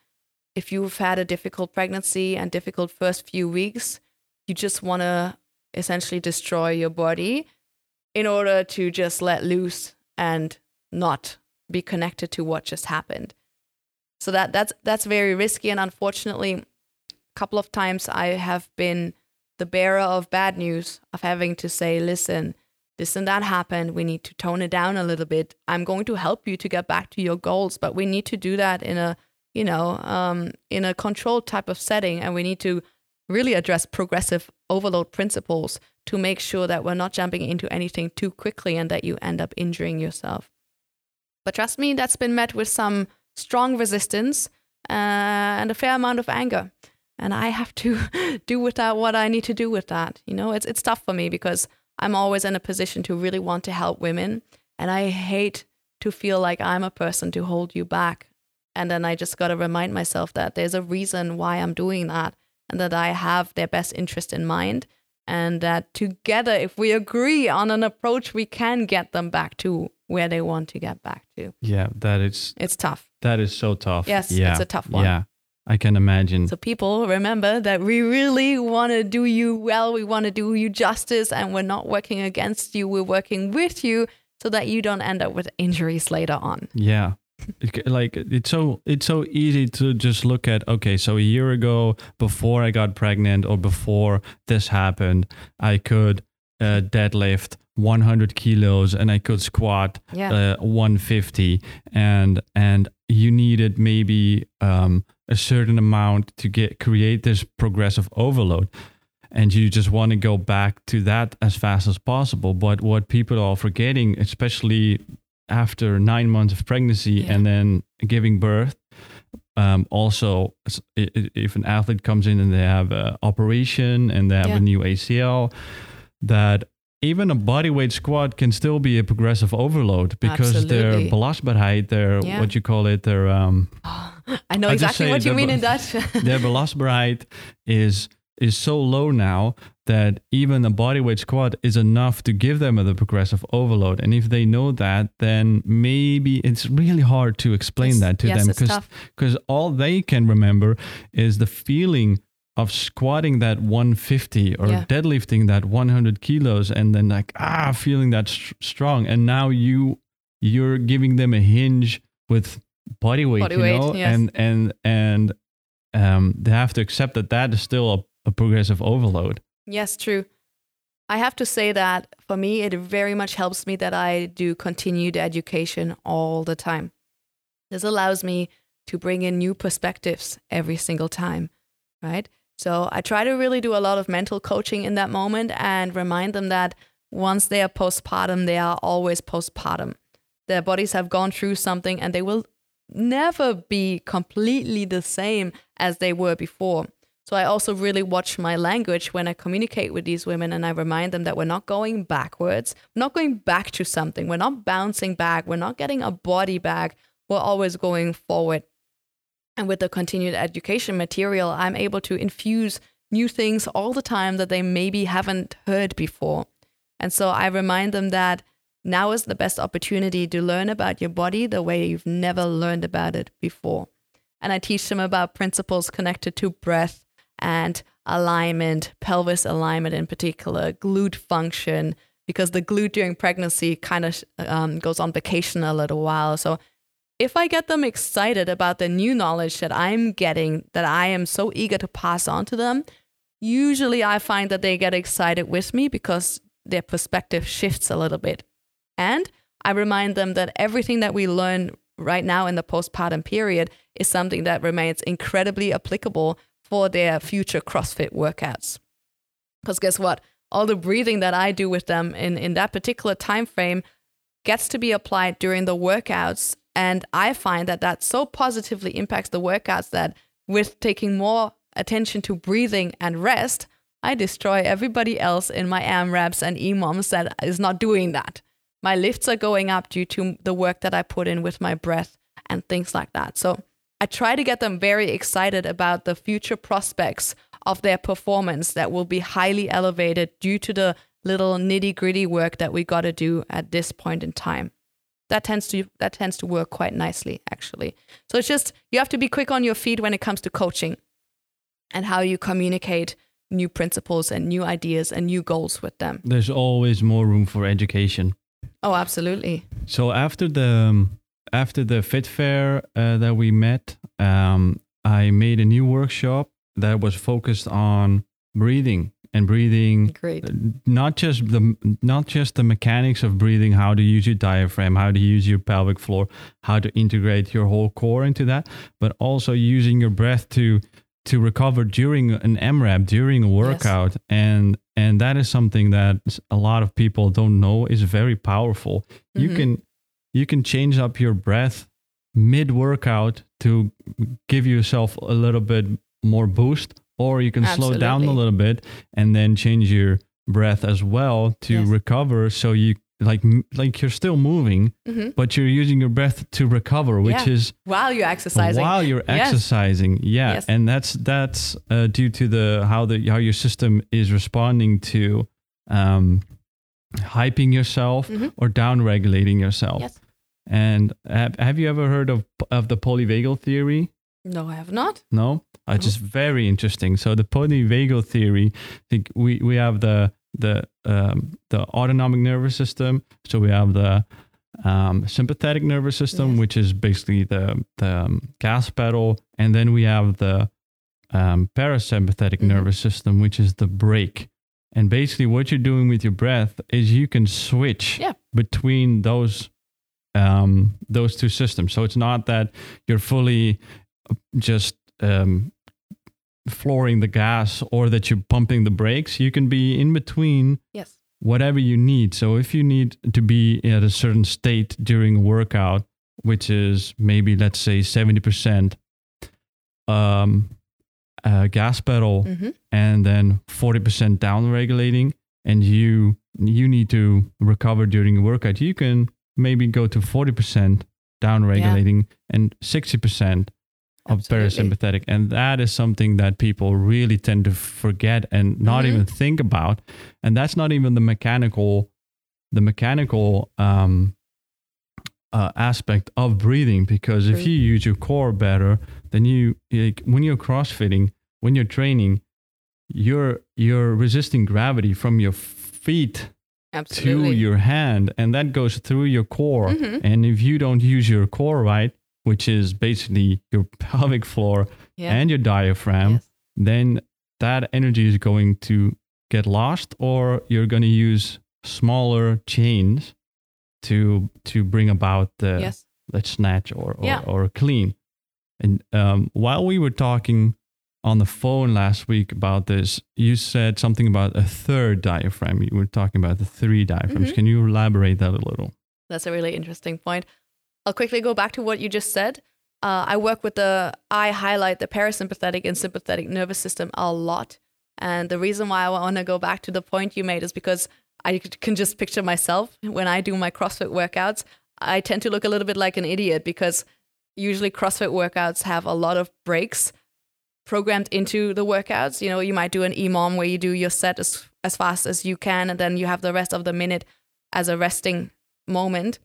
If you've had a difficult pregnancy and difficult first few weeks, you just want to essentially destroy your body in order to just let loose and not be connected to what just happened. So that that's that's very risky and unfortunately a couple of times I have been the bearer of bad news of having to say, listen, this and that happened. We need to tone it down a little bit. I'm going to help you to get back to your goals, but we need to do that in a, you know, um, in a controlled type of setting, and we need to really address progressive overload principles to make sure that we're not jumping into anything too quickly and that you end up injuring yourself. But trust me, that's been met with some strong resistance uh, and a fair amount of anger. And I have to do with that what I need to do with that. You know, it's it's tough for me because I'm always in a position to really want to help women, and I hate to feel like I'm a person to hold you back. And then I just got to remind myself that there's a reason why I'm doing that and that I have their best interest in mind. And that together, if we agree on an approach, we can get them back to where they want to get back to. Yeah, that is It's tough. that is so tough. Yes, yeah. it's a tough one. Yeah, I can imagine. So, people, remember that we really want to do you well. We want to do you justice, and we're not working against you. We're working with you so that you don't end up with injuries later on. Yeah. Like it's so it's so easy to just look at okay so a year ago before i got pregnant or before this happened i could uh, deadlift 100 kilos and i could squat Yeah. uh, 150 and and you needed maybe um, a certain amount to get create this progressive overload and you just want to go back to that as fast as possible but what people are forgetting especially after nine months of pregnancy Yeah. and then giving birth um, also s- i- i- if an athlete comes in and they have an operation and they have Yeah. a new acl that even a bodyweight squat can still be a progressive overload because their Absolutely. belastbaarheid, their Yeah. what you call it, their um, I know I exactly what you mean in Dutch. their belastbaarheid is is so low now that even a bodyweight squat is enough to give them the progressive overload. And if they know that, then maybe it's really hard to explain It's- that to yes, them tough. because all they can remember is the feeling of squatting that 150 or Yeah. deadlifting that 100 kilos and then like ah feeling that str- strong and now you you're giving them a hinge with body weight Body you weight, know yes. and and and um they have to accept that that is still a, a progressive overload Yes, true. I have to say that for me, it very much helps me that I do continued education all the time. This allows me to bring in new perspectives every single time, right? So I try to really do a lot of mental coaching in that moment and remind them that once they are postpartum, they are always postpartum. Their bodies have gone through something and they will never be completely the same as they were before. So I also really watch my language when I communicate with these women and I remind them that we're not going backwards. We're not going back to something. We're not bouncing back. We're not getting a body back. We're always going forward. And with the continued education material, I'm able to infuse new things all the time that they maybe haven't heard before. And so I remind them that now is the best opportunity to learn about your body the way you've never learned about it before. And I teach them about principles connected to breath and alignment, pelvis alignment in particular, glute function, because the glute during pregnancy kind of um, goes on vacation a little while. So if I get them excited about the new knowledge that I'm getting, that I am so eager to pass on to them, usually I find that they get excited with me because their perspective shifts a little bit. And I remind them that everything that we learn right now in the postpartum period is something that remains incredibly applicable for their future CrossFit workouts. Because guess what? All the breathing that I do with them in, in that particular time frame gets to be applied during the workouts. And I find that that so positively impacts the workouts that with taking more attention to breathing and rest, I destroy everybody else in my AMRAPs and EMOMs that is not doing that. My lifts are going up due to the work that I put in with my breath and things like that. So I try to get them very excited about the future prospects of their performance that will be highly elevated due to the little nitty gritty work that we got to do at this point in time. That tends to that tends to work quite nicely, actually. So it's just you have to be quick on your feet when it comes to coaching and how you communicate new principles and new ideas and new goals with them. there's always more room for education Oh, absolutely. So after the um, after the fit fair uh, that we met, um, I made a new workshop that was focused on breathing and breathing Great. uh, not just the not just the mechanics of breathing how to use your diaphragm how to use your pelvic floor how to integrate your whole core into that but also using your breath to to recover during an AMRAP during a workout and and that is something that a lot of people don't know is very powerful. You Mhm. can you can change up your breath mid workout to give yourself a little bit more boost or you can slow down a little bit and then change your breath as well to Yes. recover so you like like you're still moving Mhm. but you're using your breath to recover which Yeah. is While you're exercising. while you're Yes. exercising yeah Yes. and that's that's uh, due to the how the how your system is responding to um hyping yourself Mhm. or down regulating yourself Yes. and have, have you ever heard of of the polyvagal theory No, I have not. no uh, it's just very interesting so the polyvagal theory I think we we have the the um, the autonomic nervous system so we have the um, sympathetic nervous system Yes. which is basically the the um, gas pedal and then we have the um, parasympathetic Mhm. nervous system which is the brake and basically what you're doing with your breath is you can switch Yeah. between those um, those two systems so it's not that you're fully just um, flooring the gas or that you're pumping the brakes. You can be in between Yes. whatever you need. So if you need to be at a certain state during a workout, which is maybe let's say 70% um, uh, gas pedal hmm and then 40% down regulating and you you need to recover during a workout you can maybe go to 40% down regulating and 60% of Absolutely. parasympathetic and that is something that people really tend to forget and not Mhm. even think about and that's not even the mechanical the mechanical um uh, aspect of breathing because if you use your core better then you like when you're crossfitting when you're training you're you're resisting gravity from your feet Absolutely. to your hand and that goes through your core Mhm. and if you don't use your core right which is basically your pelvic floor yeah. and your diaphragm Yes. then that energy is going to get lost or you're going to use smaller chains to to bring about the yes. let's snatch or or, Yeah. or clean and um, while we were talking on the phone last week about this you said something about a third diaphragm you were talking about the three diaphragms Mhm. can you elaborate that a little That's a really interesting point. I'll quickly go back to what you just said. Uh, I work with the, I highlight the parasympathetic and sympathetic nervous system a lot. And the reason why I want to go back to the point you made is because I can just picture myself when I do my CrossFit workouts. I tend to look a little bit like an idiot because usually CrossFit workouts have a lot of breaks programmed into the workouts. You know, you might do an EMOM where you do your set as, as fast as you can, and then you have the rest of the minute as a resting moment.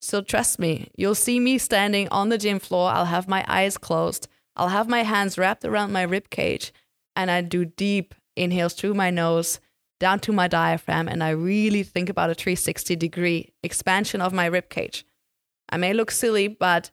So trust me, you'll see me standing on the gym floor. I'll have my eyes closed. I'll have my hands wrapped around my rib cage, and I do deep inhales through my nose down to my diaphragm, and I really think about a 360 degree expansion of my rib cage. I may look silly, but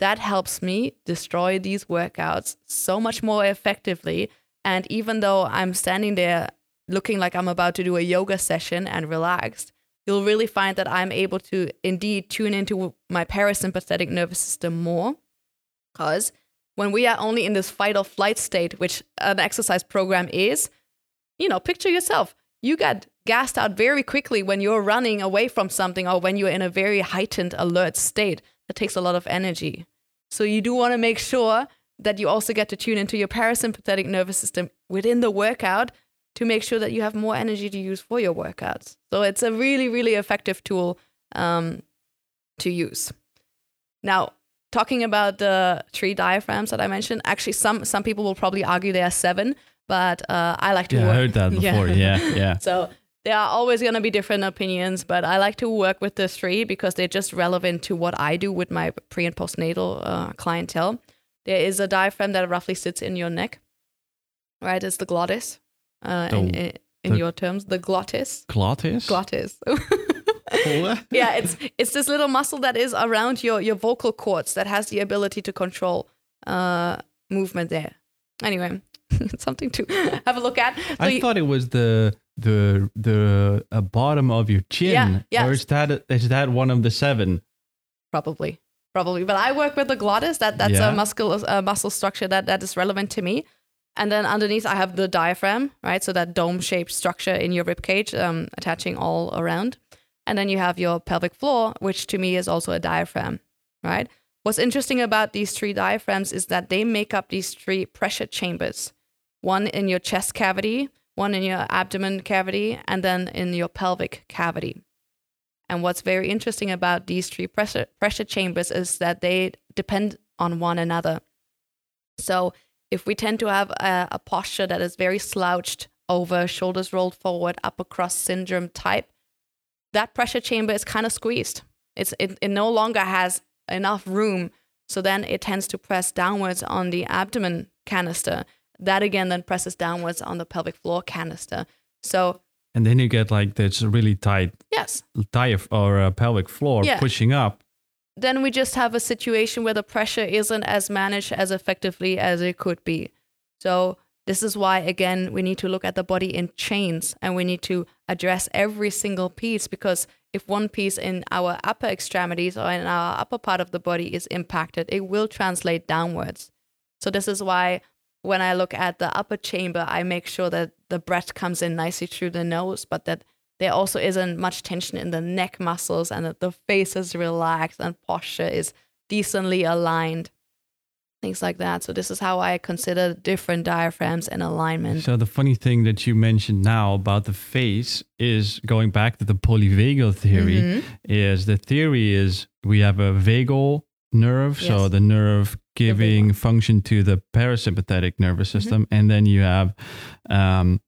that helps me destroy these workouts so much more effectively. And even though I'm standing there looking like I'm about to do a yoga session and relaxed, you'll really find that I'm able to indeed tune into my parasympathetic nervous system more. Because when we are only in this fight or flight state, which an exercise program is, you know, picture yourself. You get gassed out very quickly when you're running away from something or when you're in a very heightened alert state. That takes a lot of energy. So you do want to make sure that you also get to tune into your parasympathetic nervous system within the workout to make sure that you have more energy to use for your workouts. So it's a really, really effective tool um, to use. Now, talking about the three diaphragms that I mentioned, actually, some some people will probably argue there are seven, but uh, I like to. yeah i work- heard that before yeah yeah, so there are always going to be different opinions, but I like to work with the three because they're just relevant to what I do with my pre and postnatal uh, clientele. There is a diaphragm that roughly sits in your neck, right? It's the glottis. Uh, in, The- in, in the- your terms, the glottis. glottis Glottis. Yeah, it's it's this little muscle that is around your your vocal cords that has the ability to control uh movement there. Anyway, it's something to have a look at. So I you- thought it was the the the uh, bottom of your chin. Yeah, yeah. Or is that is that one of the seven? probably probably but i work with the glottis that that's Yeah. a muscle a muscle structure that that is relevant to me And then underneath, I have the diaphragm, right? So that dome shaped structure in your rib cage, um, attaching all around. And then you have your pelvic floor, which to me is also a diaphragm, right? What's interesting about these three diaphragms is that they make up these three pressure chambers one in your chest cavity, one in your abdomen cavity, and then in your pelvic cavity. And what's very interesting about these three pressure, pressure chambers is that they depend on one another. So if we tend to have a, a posture that is very slouched over, shoulders rolled forward, upper cross syndrome type, that pressure chamber is kind of squeezed. It's, it, it no longer has enough room. So then it tends to press downwards on the abdomen canister. That again then presses downwards on the pelvic floor canister. So And then you get like this really tight yes, diaph or uh, pelvic floor Yeah. pushing up. Then we just have a situation where the pressure isn't as managed as effectively as it could be. So this is why again we need to look at the body in chains and we need to address every single piece because if one piece in our upper extremities or in our upper part of the body is impacted, it will translate downwards. So this is why when I look at the upper chamber, I make sure that the breath comes in nicely through the nose, but that there also isn't much tension in the neck muscles and that the face is relaxed and posture is decently aligned. Things like that. So this is how I consider different diaphragms and alignment. So the funny thing that you mentioned now about the face is going back to the polyvagal theory. Mhm. Is the theory is we have a vagal nerve, so the nerve giving vagal. function to the parasympathetic nervous Mm-hmm. system, and then you have um,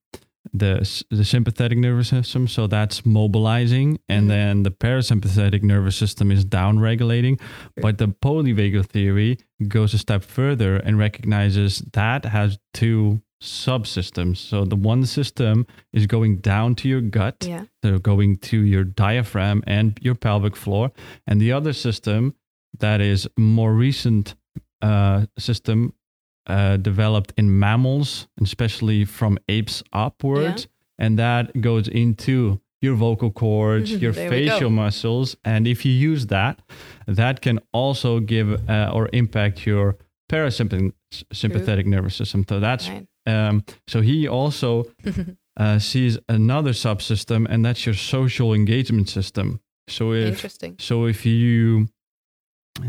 the the sympathetic nervous system, so that's mobilizing, and Mhm. then the parasympathetic nervous system is down regulating. But the polyvagal theory goes a step further and recognizes that has two subsystems. So the one system is going down to your gut, Yeah. so going to your diaphragm and your pelvic floor, and the other system that is more recent uh, system uh, developed in mammals, especially from apes upwards, and that goes into your vocal cords, your There we go. facial muscles, and if you use that, that can also give uh, or impact your parasympathetic sympathetic nervous system. So that's Right. um, so he also uh, sees another subsystem, and that's your social engagement system. So if Interesting. so, if you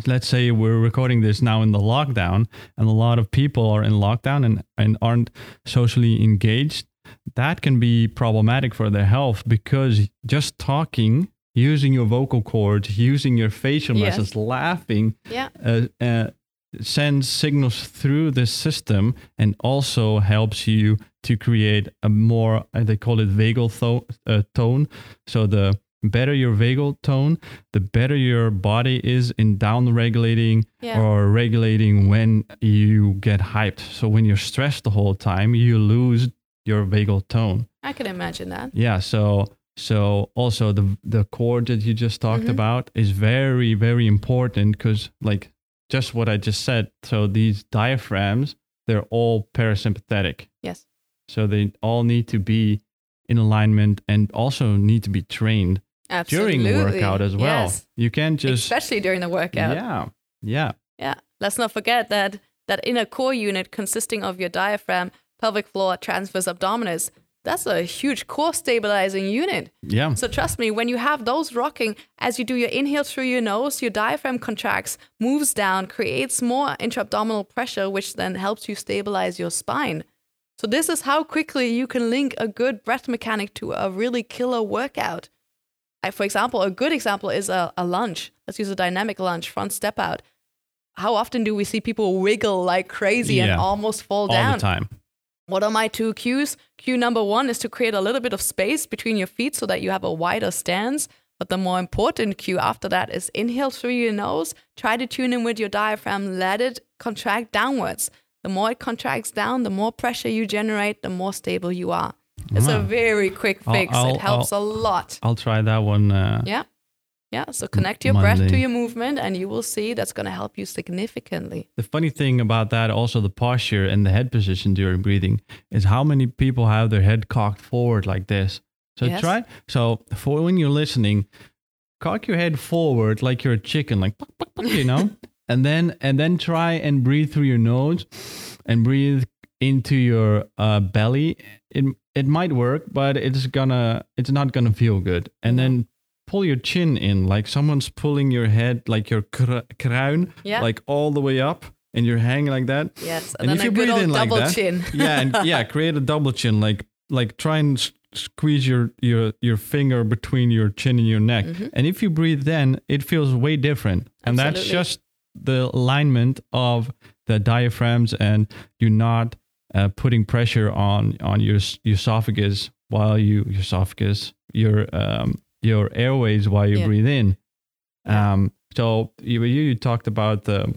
let's say we're recording this now in the lockdown, and a lot of people are in lockdown and, and aren't socially engaged, that can be problematic for their health because just talking, using your vocal cords, using your facial Yes. muscles, laughing, Yeah. uh, uh, sends signals through the system and also helps you to create a more uh, they call it vagal tho- uh, tone so the better your vagal tone the better your body is in down regulating Yeah. or regulating when you get hyped so when you're stressed the whole time you lose your vagal tone I can imagine that. yeah so so also the the chord that you just talked Mhm. about is very very important because like just what i just said so these diaphragms they're all parasympathetic Yes. so they all need to be in alignment and also need to be trained Absolutely. during the workout as well Yes. you can't just Especially during the workout. yeah yeah Yeah. Let's not forget that that inner core unit consisting of your diaphragm, pelvic floor, transverse abdominis, that's a huge core stabilizing unit. yeah So trust me, when you have those rocking, as you do your inhale through your nose, your diaphragm contracts, moves down, creates more intra-abdominal pressure, which then helps you stabilize your spine. So this is how quickly you can link a good breath mechanic to a really killer workout. I, for example, a good example is a, a lunge. Let's use a dynamic lunge, front step out. How often do we see people wiggle like crazy Yeah. and almost fall all down? the time What are my two cues? Cue number one is to create a little bit of space between your feet so that you have a wider stance. But the more important cue after that is inhale through your nose, try to tune in with your diaphragm, let it contract downwards. The more it contracts down, the more pressure you generate, the more stable you are. It's a very quick I'll- fix. I'll- it helps a lot. i'll try that one uh, Yeah. Yeah. So connect your breath to your movement and you will see that's going to help you significantly. The funny thing about that, also the posture and the head position during breathing, is how many people have their head cocked forward like this. So Yes. try. So for when you're listening, cock your head forward like you're a chicken, like you know, and then and then try and breathe through your nose, and breathe into your uh, belly, it it might work, but it's gonna it's not gonna feel good. And then mm-hmm. pull your chin in, like someone's pulling your head, like your cr- crown, Yeah. like all the way up, and you're hanging like that. Yes, And and, if then you breathe in like double that- chin. yeah, and yeah, create a double chin, like like try and s- squeeze your your your finger between your chin and your neck. Mm-hmm. And if you breathe, then it feels way different, and that's just the alignment of the diaphragms, and you're not uh, putting pressure on on your, your esophagus while you your esophagus your um your airways while you Yeah. breathe in. Um, so you you talked about the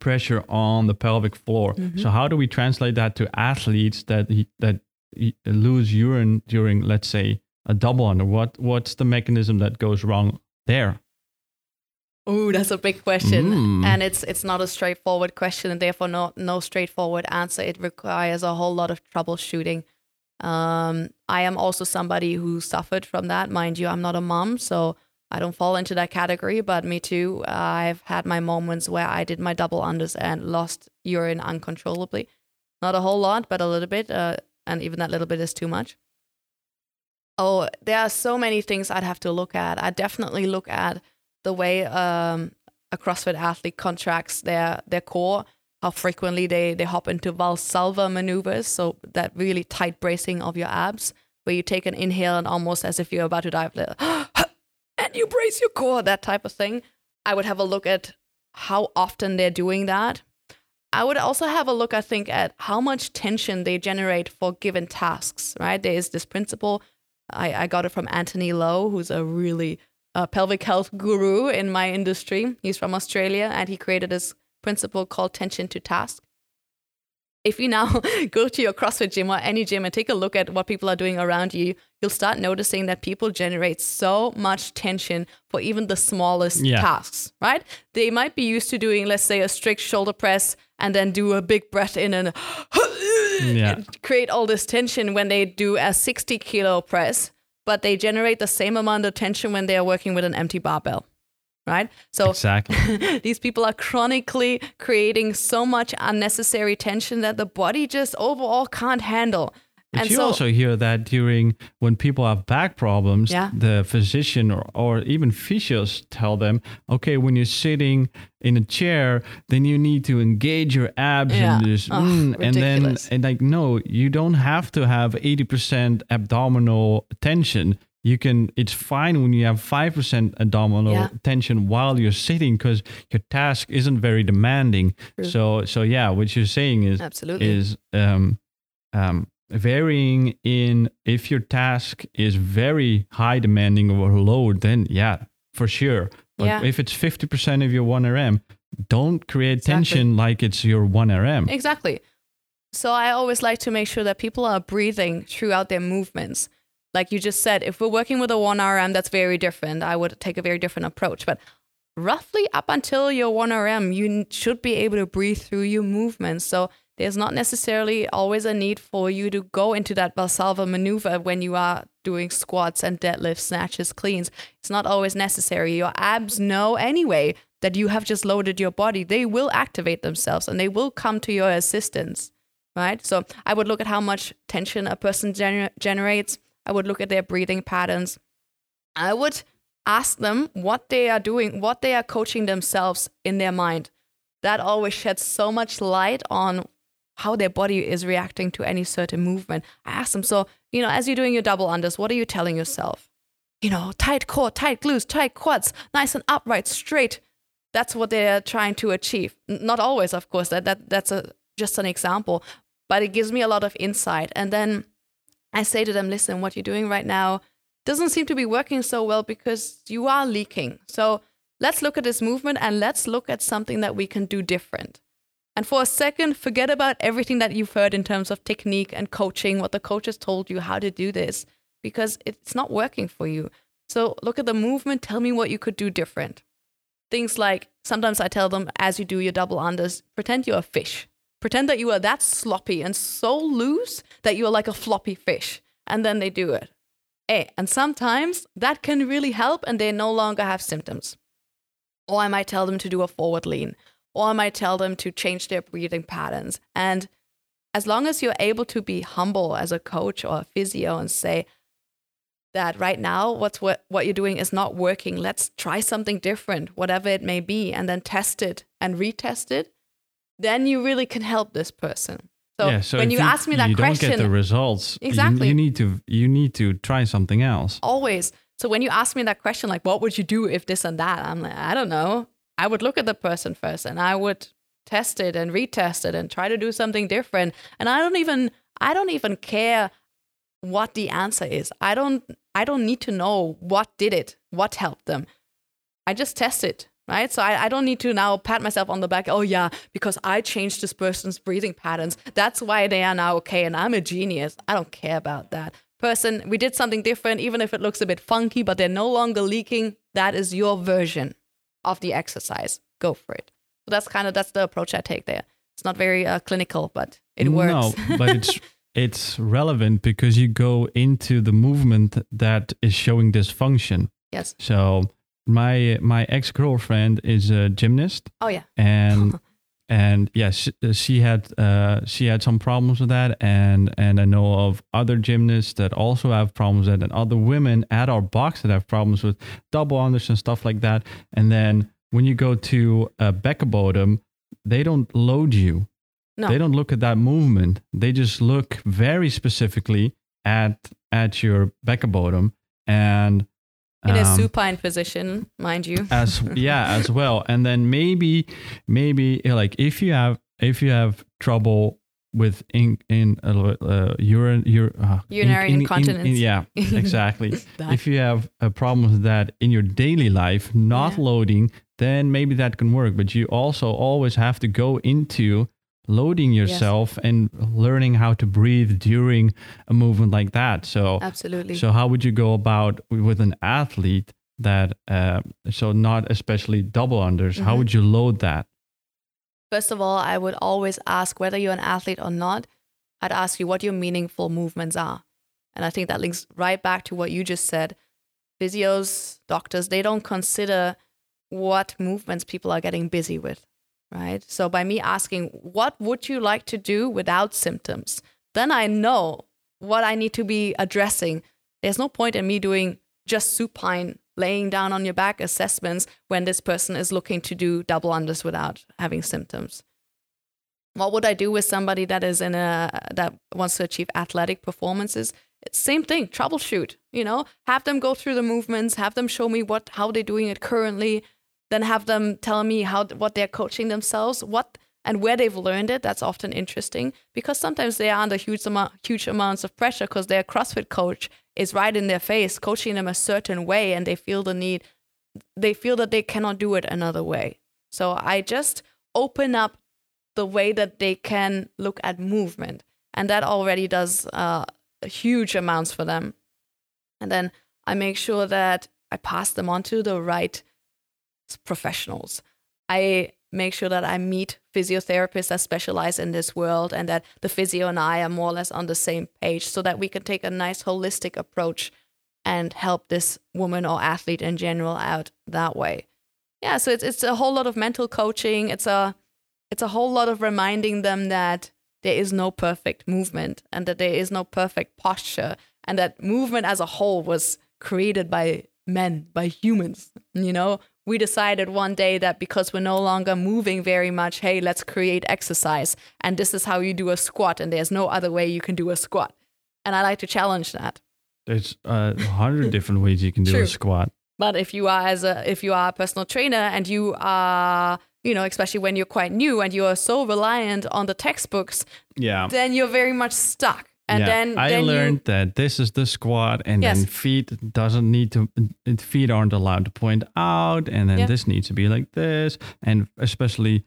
pressure on the pelvic floor. Mm-hmm. So how do we translate that to athletes that that lose urine during, let's say, a double under? What what's the mechanism that goes wrong there? Ooh, that's a big question, Mm. and it's it's not a straightforward question, and therefore no no straightforward answer. It requires a whole lot of troubleshooting. Um, I am also somebody who suffered from that, mind you. I'm not a mom, so I don't fall into that category. But me too. I've had my moments where I did my double unders and lost urine uncontrollably. Not a whole lot, but a little bit, uh, and even that little bit is too much. Oh, there are so many things I'd have to look at. I definitely look at the way um, a CrossFit athlete contracts their their core, how frequently they they hop into Valsalva maneuvers, so that really tight bracing of your abs, where you take an inhale and almost as if you're about to dive, and you brace your core, that type of thing. I would have a look at how often they're doing that. I would also have a look, I think, at how much tension they generate for given tasks, right? There is this principle. I, I got it from Anthony Lowe, who's a really uh, pelvic health guru in my industry. He's from Australia and he created this principle called tension to task. If you now go to your CrossFit gym or any gym and take a look at what people are doing around you, you'll start noticing that people generate so much tension for even the smallest Yeah. tasks, right? They might be used to doing, let's say, a strict shoulder press and then do a big breath in and, Yeah. and create all this tension when they do a 60 kilo press, but they generate the same amount of tension when they are working with an empty barbell, right? So Exactly. these people are chronically creating so much unnecessary tension that the body just overall can't handle. But and you so, also hear that during when people have back problems, Yeah. the physician or, or even physios tell them, okay, when you're sitting in a chair, then you need to engage your abs Yeah. and just, Ugh, mm, and then and like no, you don't have to have 80% abdominal tension. You can. It's fine when you have five percent abdominal Yeah. tension while you're sitting because your task isn't very demanding. True. So so yeah, what you're saying is Absolutely. is um, um, varying in if your task is very high demanding or low, then yeah, for sure. But Yeah. if it's 50% of your 1RM, don't create Exactly. tension like it's your 1RM. Exactly. So I always like to make sure that people are breathing throughout their movements. Like you just said, if we're working with a 1RM, that's very different. I would take a very different approach. But roughly up until your 1RM, you should be able to breathe through your movements. So there's not necessarily always a need for you to go into that Valsalva maneuver when you are doing squats and deadlifts, snatches, cleans. It's not always necessary. Your abs know anyway that you have just loaded your body. They will activate themselves and they will come to your assistance, right? So I would look at how much tension a person gener- generates. I would look at their breathing patterns. I would ask them what they are doing, what they are coaching themselves in their mind. That always sheds so much light on how their body is reacting to any certain movement. I ask them, so, you know, as you're doing your double unders, what are you telling yourself? You know, tight core, tight glutes, tight quads, nice and upright, straight. That's what they're trying to achieve. Not always, of course. That, that that's a just an example, but it gives me a lot of insight. And then I say to them, listen, what you're doing right now doesn't seem to be working so well because you are leaking. So let's look at this movement and let's look at something that we can do different. And for a second, forget about everything that you've heard in terms of technique and coaching, what the coach has told you how to do this, because it's not working for you. So look at the movement, tell me what you could do different. Things like sometimes I tell them as you do your double unders, pretend you're a fish. Pretend that you are that sloppy and so loose that you are like a floppy fish. And then they do it. Eh, and sometimes that can really help and they no longer have symptoms. Or I might tell them to do a forward lean. Or I might tell them to change their breathing patterns. And as long as you're able to be humble as a coach or a physio and say that right now what's what, what you're doing is not working let's try something different whatever it may be and then test it and retest it then you really can help this person so, yeah, so when if you, ask me that you question don't get the results. you- Exactly. You, need to you need to try something else. always so when you ask me that question like what would you do if this and that i'm like i don't know i would look at the person first and i would test it and retest it and try to do something different. And i don't even i don't even care what the answer is. I don't i don't need to know what did it what helped them. I just test it right? So I, I don't need to now pat myself on the back oh yeah because i changed this person's breathing patterns. That's why they are now okay and i'm a genius. I don't care about that. Person we did something different even if it looks a bit funky but they're no longer leaking. That is your version of the exercise. Go for it. So that's kind of that's the approach i take there. It's not very uh, clinical but it works. No, but it's it's relevant because you go into the movement that is showing dysfunction. yes. So my my ex girlfriend is a gymnast, oh yeah. And and yes, she had uh, she had some problems with that, and and I know of other gymnasts that also have problems with that, and other women at our box that have problems with double unders and stuff like that. And then when you go to bottom, they don't load you. no They don't look at that movement. They just look very specifically at at your back bottom and in a um, supine position mind you. as yeah as well. And then maybe maybe uh, like if you have if you have trouble with in in uh, uh, urine your uh, Urinary incontinence. yeah exactly. If you have a problem with that in your daily life not Yeah. loading then maybe that can work. But you also always have to go into loading yourself and learning how to breathe during a movement like that so absolutely so how would you go about with an athlete that uh, so not especially double unders? How Mhm. would you load that? First of all, I would always ask whether you're an athlete or not. I'd ask you what your meaningful movements are. And I think that links right back to what you just said. Physios, doctors, they don't consider what movements people are getting busy with, right? So by me asking, what would you like to do without symptoms? Then I know what I need to be addressing. There's no point in me doing just supine, laying down on your back assessments when this person is looking to do double unders without having symptoms. What would I do with somebody that is in a that wants to achieve athletic performances? Same thing, troubleshoot. You know, have them go through the movements, have them show me what how they're doing it currently, then have them tell me how what they're coaching themselves, what and where they've learned it. That's often interesting because sometimes they are under huge amount huge amounts of pressure because their CrossFit coach is right in their face, coaching them a certain way, and they feel the need. They feel that they cannot do it another way. So I just open up the way that they can look at movement, and that already does uh, huge amounts for them. And then I make sure that I pass them on to the right professionals. I make sure that I meet physiotherapists that specialize in this world and that the physio and I are more or less on the same page so that we can take a nice holistic approach and help this woman or athlete in general out that way. Yeah, so it's it's a whole lot of mental coaching. It's a it's a whole lot of reminding them that there is no perfect movement and that there is no perfect posture and that movement as a whole was created by men, by humans. You know, we decided one day that because we're no longer moving very much, hey, let's create exercise. And this is how you do a squat, and there's no other way you can do a squat. And I like to challenge that. There's uh, a hundred different ways you can do True. a squat. But if you are as a if you are a personal trainer and you are you know especially when you're quite new and you are so reliant on the textbooks, Yeah. then you're very much stuck. And yeah. then I then learned that this is the squat, and Yes. then feet doesn't need to. Feet aren't allowed to point out, and then Yeah. this needs to be like this, and especially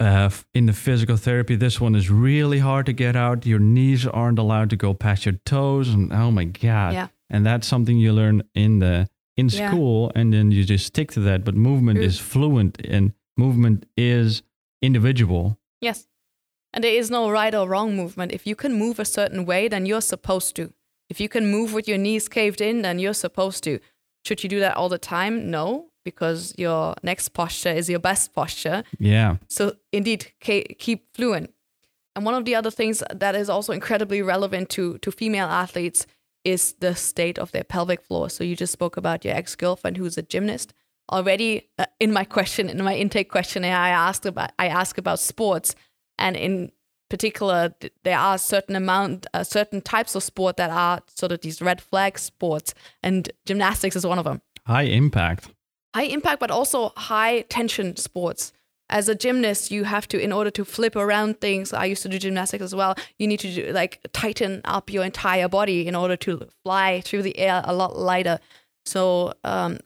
uh, in the physical therapy, this one is really hard to get out. Your knees aren't allowed to go past your toes, and oh my god! Yeah. And that's something you learn in the in Yeah. school, and then you just stick to that. But movement True. is fluent, and movement is individual. yes. And there is no right or wrong movement. If you can move a certain way, then you're supposed to. If you can move with your knees caved in, then you're supposed to. Should you do that all the time? No, because your next posture is your best posture. Yeah. So indeed, keep fluent. And one of the other things that is also incredibly relevant to to female athletes is the state of their pelvic floor. So you just spoke about your ex-girlfriend who's a gymnast. Already uh, in my question in my intake questionnaire I asked about I ask about sports and in particular there are certain amount uh, certain types of sport that are sort of these red flag sports and gymnastics is one of them. High impact. High impact but also high tension sports as a gymnast, you have to, in order to flip around things, I used to do gymnastics as well. You need to do, like tighten up your entire body in order to fly through the air a lot lighter. So, um,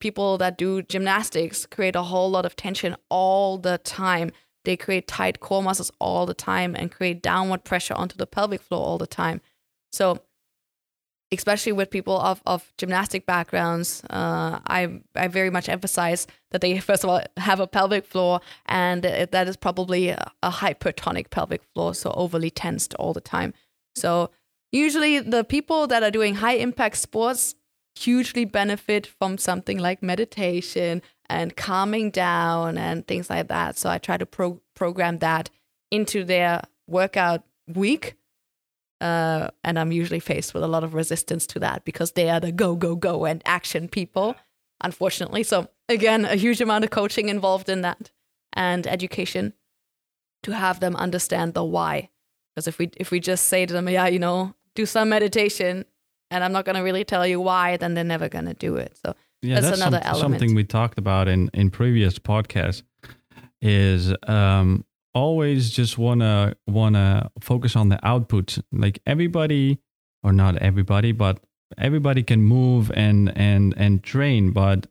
people that do gymnastics create a whole lot of tension all the time. They create tight core muscles all the time and create downward pressure onto the pelvic floor all the time. So, especially with people of, of gymnastic backgrounds, uh, I, I very much emphasize that they, first of all, have a pelvic floor and that is probably a, hypertonic pelvic floor, so overly tensed all the time. So, usually, the people that are doing high impact sports hugely benefit from something like meditation and calming down and things like that. So, I try to pro- program that into their workout week uh, and I'm usually faced with a lot of resistance to that because they are the go, go, go and action people, unfortunately. So, again, a huge amount of coaching involved in that and education to have them understand the why. Because if we if we just say to them, yeah, you know, do some meditation, and I'm not going to really tell you why, then they're never going to do it. So yeah, that's, that's another some, element. Something we talked about in in previous podcasts is um, always just wanna wanna focus on the output. Like everybody, or not everybody, but everybody can move and and and train. But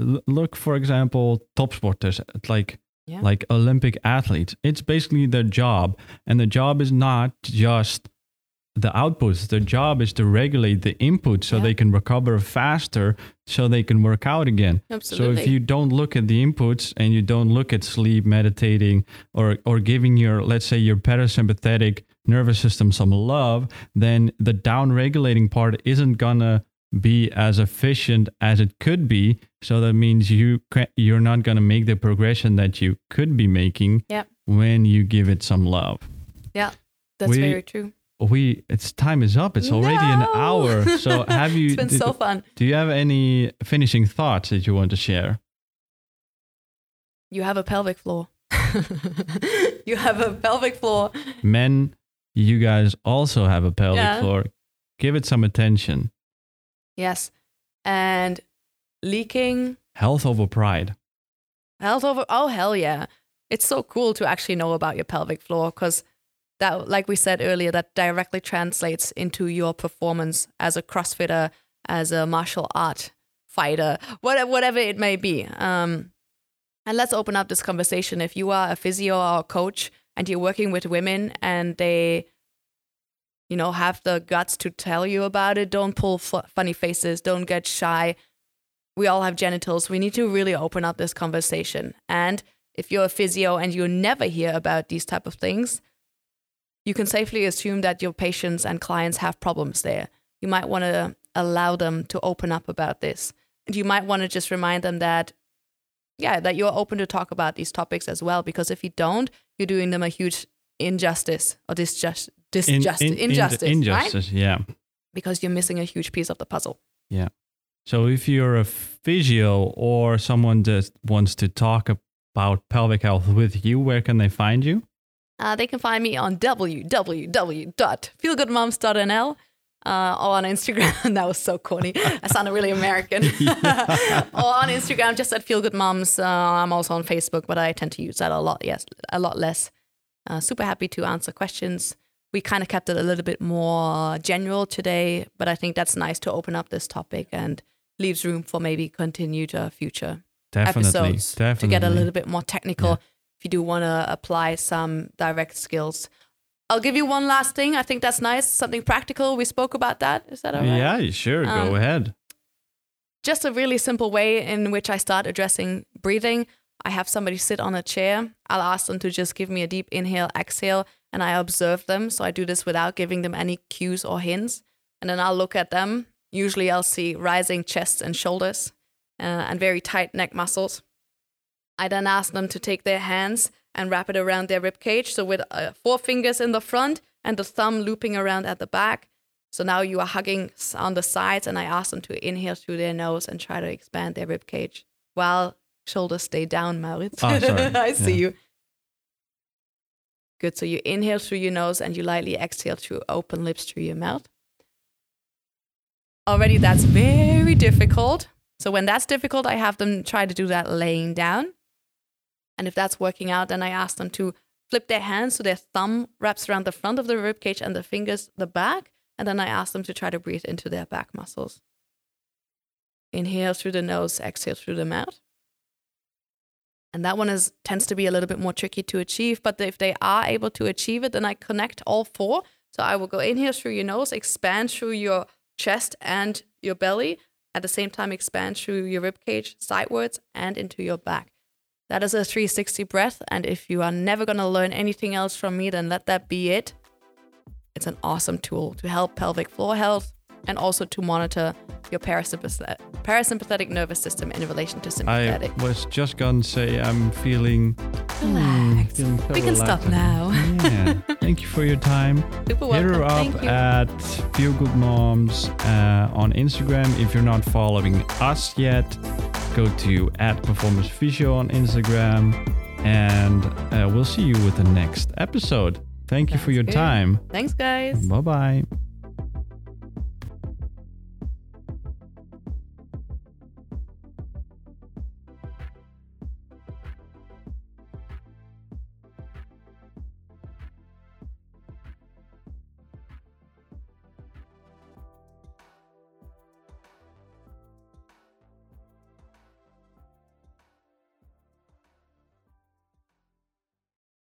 l- look, for example, top sporters like yeah. like Olympic athletes. It's basically their job, and the job is not just the outputs. Their job is to regulate the input so yeah. they can recover faster so they can work out again. Absolutely. So if you don't look at the inputs and you don't look at sleep, meditating, or or giving your let's say your parasympathetic nervous system some love, then the down regulating part isn't gonna be as efficient as it could be. So that means you you're not gonna make the progression that you could be making yeah. when you give it some love. Yeah, that's we, very true we it's time is up. It's already no! an hour. So have you? it's been did, so fun. Do you have any finishing thoughts that you want to share? You have a pelvic floor. you have a pelvic floor. Men, you guys also have a pelvic yeah. floor. Give it some attention. Yes, and leaking. Health over pride. Health over. Oh hell yeah! It's so cool to actually know about your pelvic floor because that like we said earlier that directly translates into your performance as a crossfitter as a martial art fighter whatever, it may be. Um, and let's open up this conversation. If you are a physio or a coach and you're working with women and they you know have the guts to tell you about it don't pull f- funny faces don't get shy. We all have genitals. We need to really open up this conversation. And if you're a physio and you never hear about these type of things you can safely assume that your patients and clients have problems there. You might want to allow them to open up about this. And you might want to just remind them that, yeah, that you're open to talk about these topics as well. Because if you don't, you're doing them a huge injustice or disjust, disjust, in, in, injustice. In, injustice, right? yeah. Because you're missing a huge piece of the puzzle. Yeah. So if you're a physio or someone that wants to talk about pelvic health with you, where can they find you? Uh, they can find me on www.feelgoodmoms.nl uh, or on Instagram. that was so corny. I sounded really American. or on Instagram, just at Feel Good Moms. Uh, I'm also on Facebook, but I tend to use that a lot. Yes, a lot less. Uh, super happy to answer questions. We kind of kept it a little bit more general today, but I think that's nice to open up this topic and leaves room for maybe continued uh, future definitely, episodes definitely. to get a little bit more technical. Yeah if you do want to apply some direct skills. I'll give you one last thing. I think that's nice. Something practical. We spoke about that. Is that all right? Yeah, sure. Um, Go ahead. Just a really simple way in which I start addressing breathing. I have somebody sit on a chair. I'll ask them to just give me a deep inhale, exhale, and I observe them. So I do this without giving them any cues or hints. And then I'll look at them. Usually I'll see rising chests and shoulders uh, and very tight neck muscles. I then ask them to take their hands and wrap it around their rib cage. So with uh, four fingers in the front and the thumb looping around at the back. So now you are hugging on the sides, and I ask them to inhale through their nose and try to expand their rib cage while shoulders stay down, Maurits. Oh. I see Yeah. you. Good. So you inhale through your nose and you lightly exhale through open lips through your mouth. Already, that's very difficult. So when that's difficult, I have them try to do that laying down. And if that's working out, then I ask them to flip their hands so their thumb wraps around the front of the rib cage and the fingers the back. And then I ask them to try to breathe into their back muscles. Inhale through the nose, exhale through the mouth. And that one is tends to be a little bit more tricky to achieve. But if they are able to achieve it, then I connect all four. So I will go inhale through your nose, expand through your chest and your belly. At the same time, expand through your rib cage sidewards and into your back. That is a 360 breath. And if you are never going to learn anything else from me, then let that be it. It's an awesome tool to help pelvic floor health and also to monitor your parasympathetic, parasympathetic nervous system in relation to sympathetic. I was just gonna say I'm feeling. hmm, feeling so we can stop now. Yeah. Thank you for your time. Super Hit her up Thank you. at Feel Good Moms uh, on Instagram. If you're not following us yet, go to at Performance Physio on Instagram, and uh, we'll see you with the next episode. Thank you for your good. time. Thanks, guys. Bye bye.